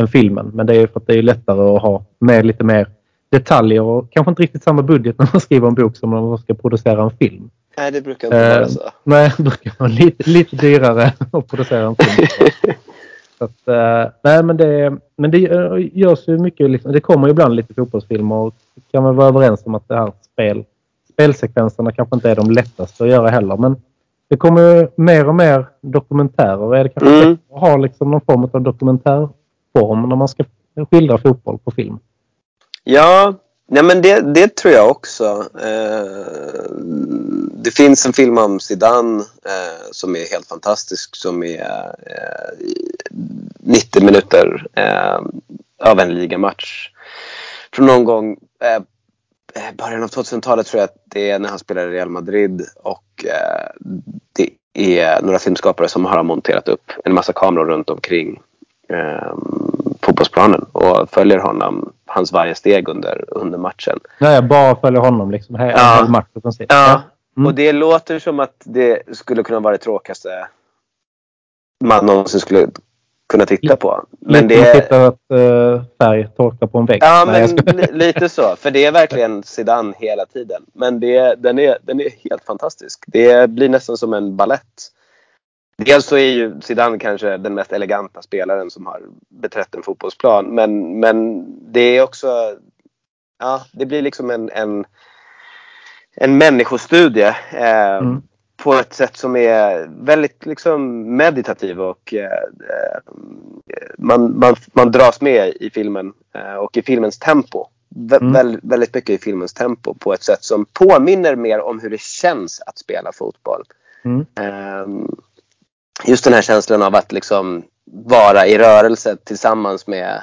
än filmen. Men det är för att det är lättare att ha med lite mer detaljer och kanske inte riktigt samma budget när man skriver en bok som när man ska producera en film.
Nej, det brukar inte vara så.
nej, det brukar vara lite, lite dyrare att producera en film. så att, uh, nej, men det, men det görs ju mycket. Liksom, det kommer ibland lite fotbollsfilmer och kan man vara överens om att det här spel spelsekvenserna kanske inte är de lättaste att göra heller. Men det kommer mer och mer dokumentärer. Är det kanske mm. att ha liksom någon form av dokumentärform när man ska skildra fotboll på film?
Ja, nej men det, det tror jag också. Eh, det finns en film om Zidane eh, som är helt fantastisk som är eh, 90 minuter eh, av en ligamatch. Från någon gång eh, början av 2000-talet tror jag att det är när han spelar i Real Madrid och eh, det är några filmskapare som har monterat upp en massa kameror runt omkring eh, fotbollsplanen och följer honom, hans varje steg under, under matchen.
Nej, bara följer honom liksom. Hela ja. matchen.
Ja, mm. och det låter som att det skulle kunna vara det tråkigaste man någonsin skulle kunna titta på.
Men lite det... titta att uh, färg torkar på en vägg.
Ja, men lite så. För det är verkligen Zidane hela tiden. Men det, den, är, den är helt fantastisk. Det blir nästan som en ballett. Dels så är ju Zidane kanske den mest eleganta spelaren som har beträtt en fotbollsplan. Men, men det är också... Ja, det blir liksom en, en, en människostudie. Eh, mm på ett sätt som är väldigt liksom meditativ och eh, man, man, man dras med i filmen eh, och i filmens tempo. Vä mm. väldigt, väldigt mycket i filmens tempo på ett sätt som påminner mer om hur det känns att spela fotboll. Mm. Eh, just den här känslan av att liksom vara i rörelse tillsammans med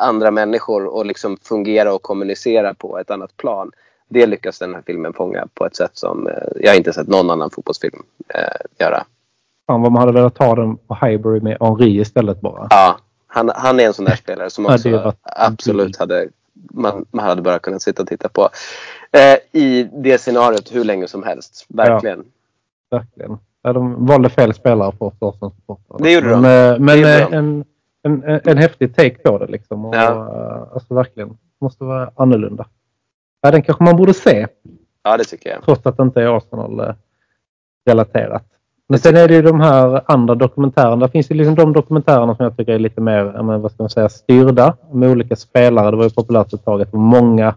andra människor och liksom fungera och kommunicera på ett annat plan det lyckas den här filmen fånga på ett sätt som eh, jag inte sett någon annan fotbollsfilm eh, göra.
Fan vad man hade velat ta den på Highbury med Henri istället bara.
Ja, han, han är en sån där spelare som också ja, absolut hade man, man hade bara kunnat sitta och titta på. Eh, I det scenariot hur länge som helst. Verkligen.
Ja, verkligen. Ja, de valde fel spelare för oss som supportrar.
Det gjorde de.
Men, eh, men gjorde de. En, en, en, en häftig take på det liksom. Och, ja. Alltså verkligen. Måste vara annorlunda. Ja, den kanske man borde se.
Ja, det tycker jag.
Trots att det inte är Arsenal-relaterat. Men sen är det ju de här andra dokumentärerna. Det finns ju liksom de dokumentärerna som jag tycker är lite mer vad ska man säga, styrda med olika spelare. Det var ju populärt ett tag att många,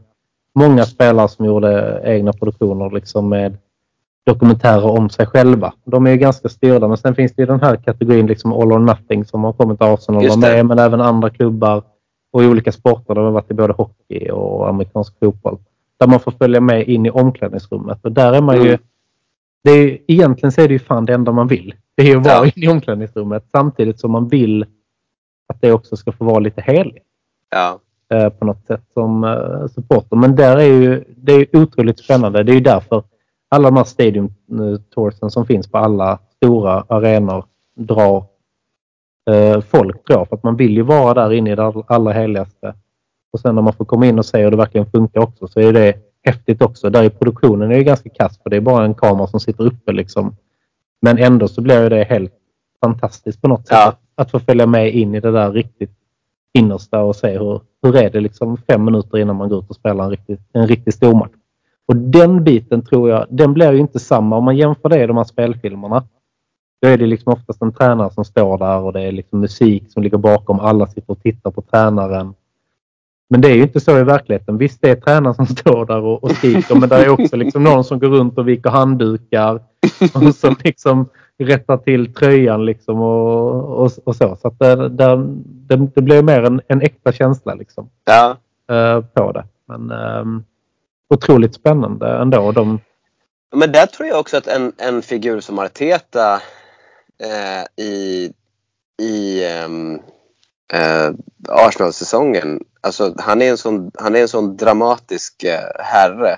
många spelare som gjorde egna produktioner liksom med dokumentärer om sig själva. De är ju ganska styrda men sen finns det ju den här kategorin liksom all or nothing som har kommit till Arsenal med men även andra klubbar och i olika sporter. De har varit i både hockey och amerikansk fotboll. Där man får följa med in i omklädningsrummet. Och där är man ju... Mm. Det är, egentligen så är det ju fan det enda man vill. Det är att vara ja. inne i omklädningsrummet samtidigt som man vill att det också ska få vara lite heligt.
Ja.
Eh, på något sätt som eh, supporter. Men där är ju, det är otroligt spännande. Det är ju därför alla de här stadium eh, toursen som finns på alla stora arenor drar eh, folk drar. För att man vill ju vara där inne i det allra heligaste och sen när man får komma in och se hur det verkligen funkar också så är det häftigt också. Där i produktionen är det ganska kass för det är bara en kamera som sitter uppe liksom. Men ändå så blir det helt fantastiskt på något sätt ja. att, att få följa med in i det där riktigt innersta och se hur, hur är det liksom fem minuter innan man går ut och spelar en riktigt, en riktigt stor match. Och den biten tror jag, den blir ju inte samma om man jämför det i de här spelfilmerna. Då är det liksom oftast en tränare som står där och det är liksom musik som ligger bakom. Alla sitter och tittar på tränaren. Men det är ju inte så i verkligheten. Visst det är tränaren som står där och, och skriker men det är också liksom någon som går runt och viker handdukar och som liksom rättar till tröjan liksom och, och, och så. Så det, det, det, blir mer en, en äkta känsla liksom.
Ja.
Uh, på det. Men um, otroligt spännande ändå. De...
Men där tror jag också att en, en figur som Arteta eh, i, i um, eh, Arsenal-säsongen. Alltså, han, är en sån, han är en sån dramatisk eh, herre.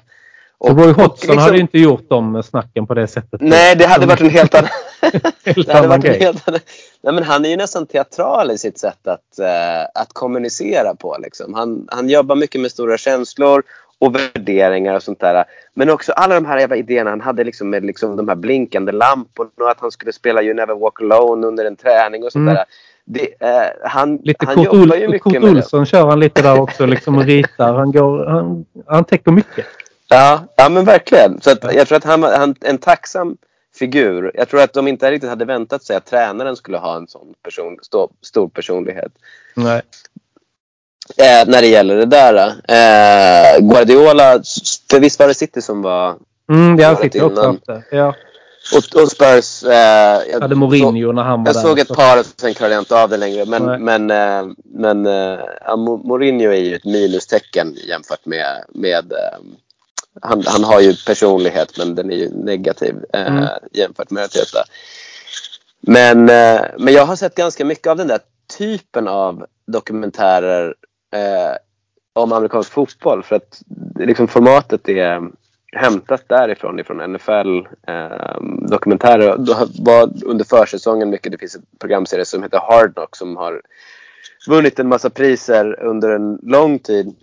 Och, Roy Hodgson liksom, hade inte gjort de snacken på det sättet.
Nej, det hade varit en helt annan... helt annan varit grej. Helt annan, nej, men han är ju nästan teatral i sitt sätt att, uh, att kommunicera på. Liksom. Han, han jobbar mycket med stora känslor och värderingar och sånt där. Men också alla de här jävla idéerna han hade liksom med liksom de här blinkande lamporna och att han skulle spela You Never Walk Alone under en träning och sånt mm. där. Det, eh, han
lite
han jobbar ju mycket
Kurt med Olsson det. kör han lite där också liksom och ritar. Han, går, han, han täcker mycket.
Ja, ja men verkligen. Så att, jag tror att han var en tacksam figur. Jag tror att de inte riktigt hade väntat sig att tränaren skulle ha en sån person, stor, stor personlighet.
Nej.
Eh, när det gäller det där. Eh, Guardiola, för visst var det City som var...
Mm, det har City också haft det. Ja.
Och, och Spurs... Eh,
jag hade Mourinho när han var
jag där. Jag såg ett par och sen klarade jag inte av det längre. Men, Nej. men, eh, men eh, Mourinho är ju ett minustecken jämfört med... med eh, han, han har ju personlighet men den är ju negativ eh, mm. jämfört med Arteta. Men, eh, men jag har sett ganska mycket av den där typen av dokumentärer om amerikansk fotboll. För att liksom formatet är hämtat därifrån, ifrån NFL eh, dokumentärer. Det var under försäsongen mycket, det finns en programserie som heter Hard Knock som har vunnit en massa priser under en lång tid.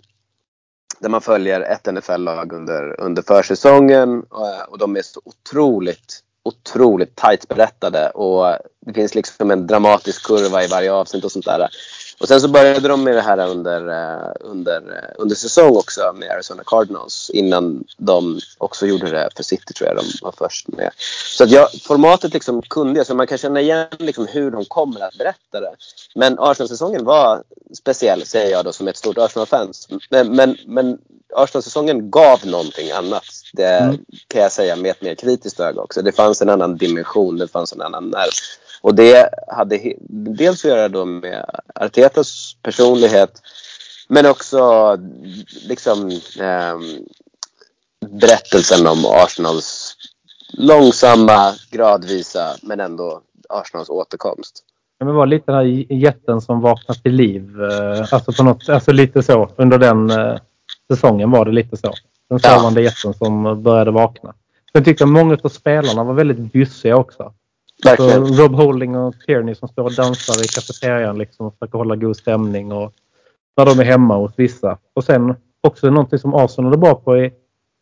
Där man följer ett NFL-lag under, under försäsongen och, och de är så otroligt otroligt tajt berättade och det finns liksom en dramatisk kurva i varje avsnitt och sånt där. Och sen så började de med det här under, eh, under, eh, under säsong också med Arizona Cardinals innan de också gjorde det för City tror jag de var först med. Så att jag, formatet liksom kunde jag, så man kan känna igen liksom hur de kommer att berätta det. Men Arsenal-säsongen var speciell säger jag då som ett stort Arsenal-fans. Men, men, men Arsenal-säsongen gav någonting annat. Det mm. kan jag säga med ett mer kritiskt öga också. Det fanns en annan dimension, det fanns en annan nerv. Och det hade dels att göra då med Artetas personlighet men också liksom eh, berättelsen om Arsenals långsamma, gradvisa men ändå Arsenals återkomst.
Ja, det var lite den här jätten som vaknade till liv. Eh, alltså, på något, alltså lite så. Under den eh, säsongen var det lite så. Den sovande ja. jätten som började vakna. Sen tyckte jag många av spelarna var väldigt bjussiga också. Verkligen. Rob Holding och Tierney som står och dansar i kafeterian liksom och försöker hålla god stämning. Och när de är hemma hos vissa. Och sen också någonting som Arsenal är bra på är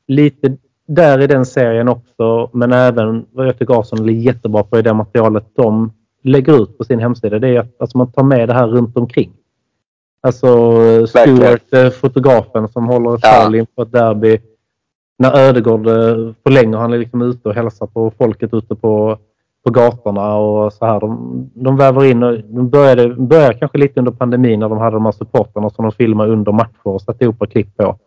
lite där i den serien också. Men även vad jag tycker Arsenal är jättebra på i det materialet de lägger ut på sin hemsida. Det är att alltså, man tar med det här runt omkring. Alltså Stuart, eh, fotografen som håller tal inför ett derby. När Ödegård eh, förlänger, han är liksom ute och hälsar på folket ute på på gatorna och så här. De, de väver in och de började, började kanske lite under pandemin när de hade de här supporterna som de filmade under matcher och satte ihop ett klipp på.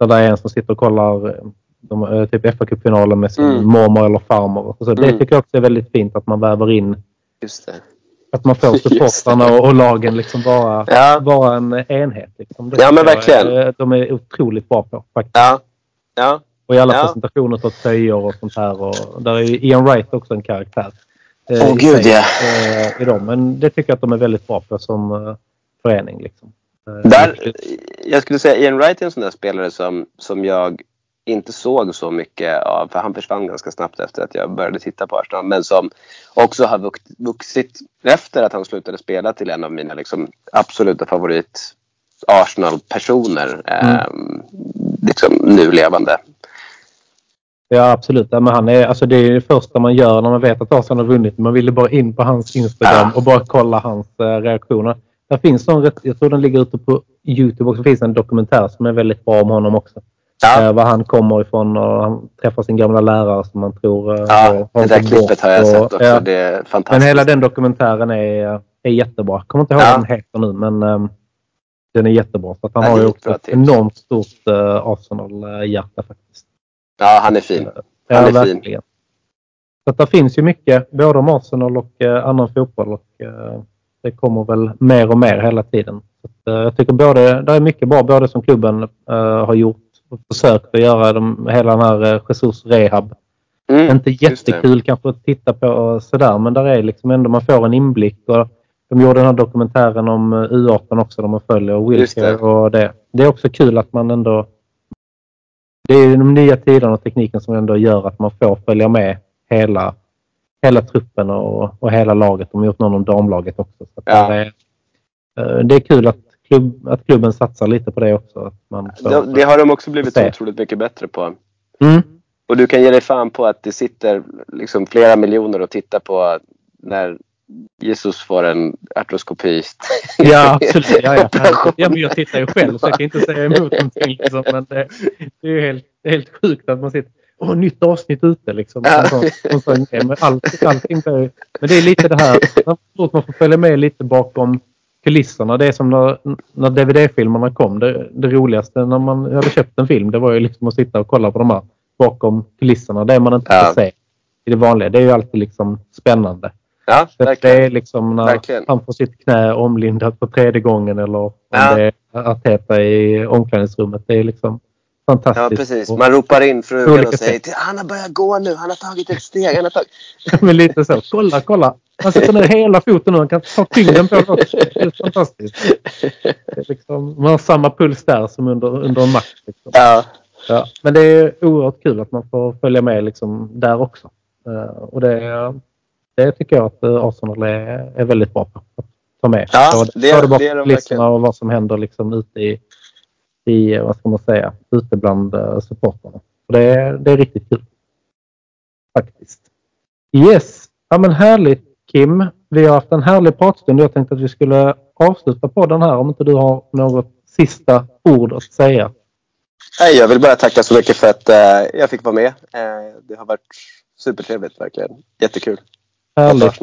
Där det är en som sitter och kollar de, eh, typ fa cupfinalen med sin mm. mormor eller farmor. Så mm. Det tycker jag också är väldigt fint att man väver in. Att man får supportrarna och, och, lagen liksom bara, ja. en enhet. Liksom. Det
ja men verkligen.
Är, de är otroligt bra på faktiskt.
Ja. Ja.
Och i alla ja. presentationer av tröjor och sånt här. Och där är Ian Wright också en karaktär.
Eh, Åh oh, gud ja.
Eh, I dem. Men det tycker jag att de är väldigt bra på som eh, förening. Liksom.
Där, jag skulle säga Ian Wright är en sån där spelare som, som jag inte såg så mycket av, för han försvann ganska snabbt efter att jag började titta på Arsenal. Men som också har vuxit efter att han slutade spela till en av mina liksom, absoluta favorit Arsenal-personer. Mm. Eh, liksom nu levande.
Ja absolut. Ja, men han är, alltså det är det första man gör när man vet att Arsenal har vunnit. Man vill bara in på hans Instagram och bara kolla hans uh, reaktioner. Där finns en, jag tror den ligger ute på Youtube också. Det finns en dokumentär som är väldigt bra om honom också. Ja. Eh, var han kommer ifrån och han träffar sin gamla lärare som man tror
eh, Ja, det där klippet har jag och, sett också. Ja. Det är fantastiskt.
Men hela den dokumentären är, är jättebra. Kommer inte ihåg ja. vad den heter nu men um, den är jättebra. Så han har ju också ett enormt stort uh, Arsenal-hjärta faktiskt.
Ja, han är fin. Han är
verkligen. fin. Så det finns ju mycket både om Arsenal och uh, annan fotboll och uh, det kommer väl mer och mer hela tiden. Så, uh, jag tycker både, det är mycket bra både som klubben har gjort och försökt att göra de, hela den här Jesus rehab. Mm, Inte jättekul kanske att titta på sådär men där är liksom ändå man får en inblick. Och de gjorde den här dokumentären om U18 också där man följer Wilker och det. Det är också kul att man ändå det är de nya tiderna och tekniken som ändå gör att man får följa med hela, hela truppen och, och hela laget. De har gjort någon om damlaget också. Så ja. det, är, eh, det är kul att, klubb, att klubben satsar lite på det också. Att man
det, det har de också blivit så otroligt mycket bättre på. Mm. Och du kan ge dig fan på att det sitter liksom flera miljoner och tittar på när Jesus får en artroskopi.
Ja, absolut. Ja, ja. ja, men jag tittar ju själv så jag kan inte säga emot någonting. Liksom. Men det, det är ju helt, helt sjukt att man sitter Åh, nytt avsnitt ute liksom. Ja. Och så, men allt, allting blir, men det är lite det här, att man får följa med lite bakom kulisserna. Det är som när, när DVD-filmerna kom. Det, det, roligaste när man hade köpt en film det var ju liksom att sitta och kolla på de här bakom kulisserna. Det man inte ja. får se i det vanliga. Det är ju alltid liksom spännande.
Ja,
det är liksom när verkligen. han får sitt knä omlindat för tredje gången eller om ja. det är Arteta i omklädningsrummet. Det är liksom fantastiskt.
Ja, precis. Man ropar in frugan och säger till han har börjat gå nu. Han har tagit ett steg. Han har tagit...
Men lite så. Kolla, kolla. Han sätter ner hela foten nu. Han kan ta tyngden på den också. Det är fantastiskt. Det är liksom, man har samma puls där som under, under en match. Liksom.
Ja.
Ja, men det är oerhört kul att man får följa med liksom där också. Uh, och det är det tycker jag att eh, Arsenal är, är väldigt bra på. Att ta med.
Ja, det,
är, det är de verkligen. och vad som händer liksom ute i, i, vad ska man säga, ute bland uh, supportrarna. Det är, det är riktigt kul. Faktiskt. Yes, ja men härligt Kim. Vi har haft en härlig pratstund. Jag tänkte att vi skulle avsluta på den här om inte du har något sista ord att säga.
Nej, jag vill bara tacka så mycket för att uh, jag fick vara med. Det har varit supertrevligt verkligen. Jättekul.
Härligt.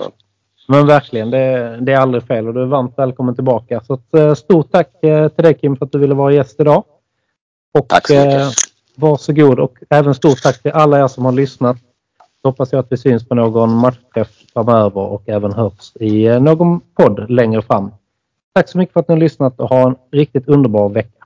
Men verkligen, det, det, är aldrig fel och du är varmt välkommen tillbaka. Så ett, eh, stort tack eh, till dig Kim för att du ville vara gäst idag.
Och, tack så mycket. Eh,
varsågod och även stort tack till alla er som har lyssnat. Så hoppas jag att vi syns på någon matchträff framöver och även hörs i någon podd längre fram. Tack så mycket för att ni har lyssnat och ha en riktigt underbar vecka.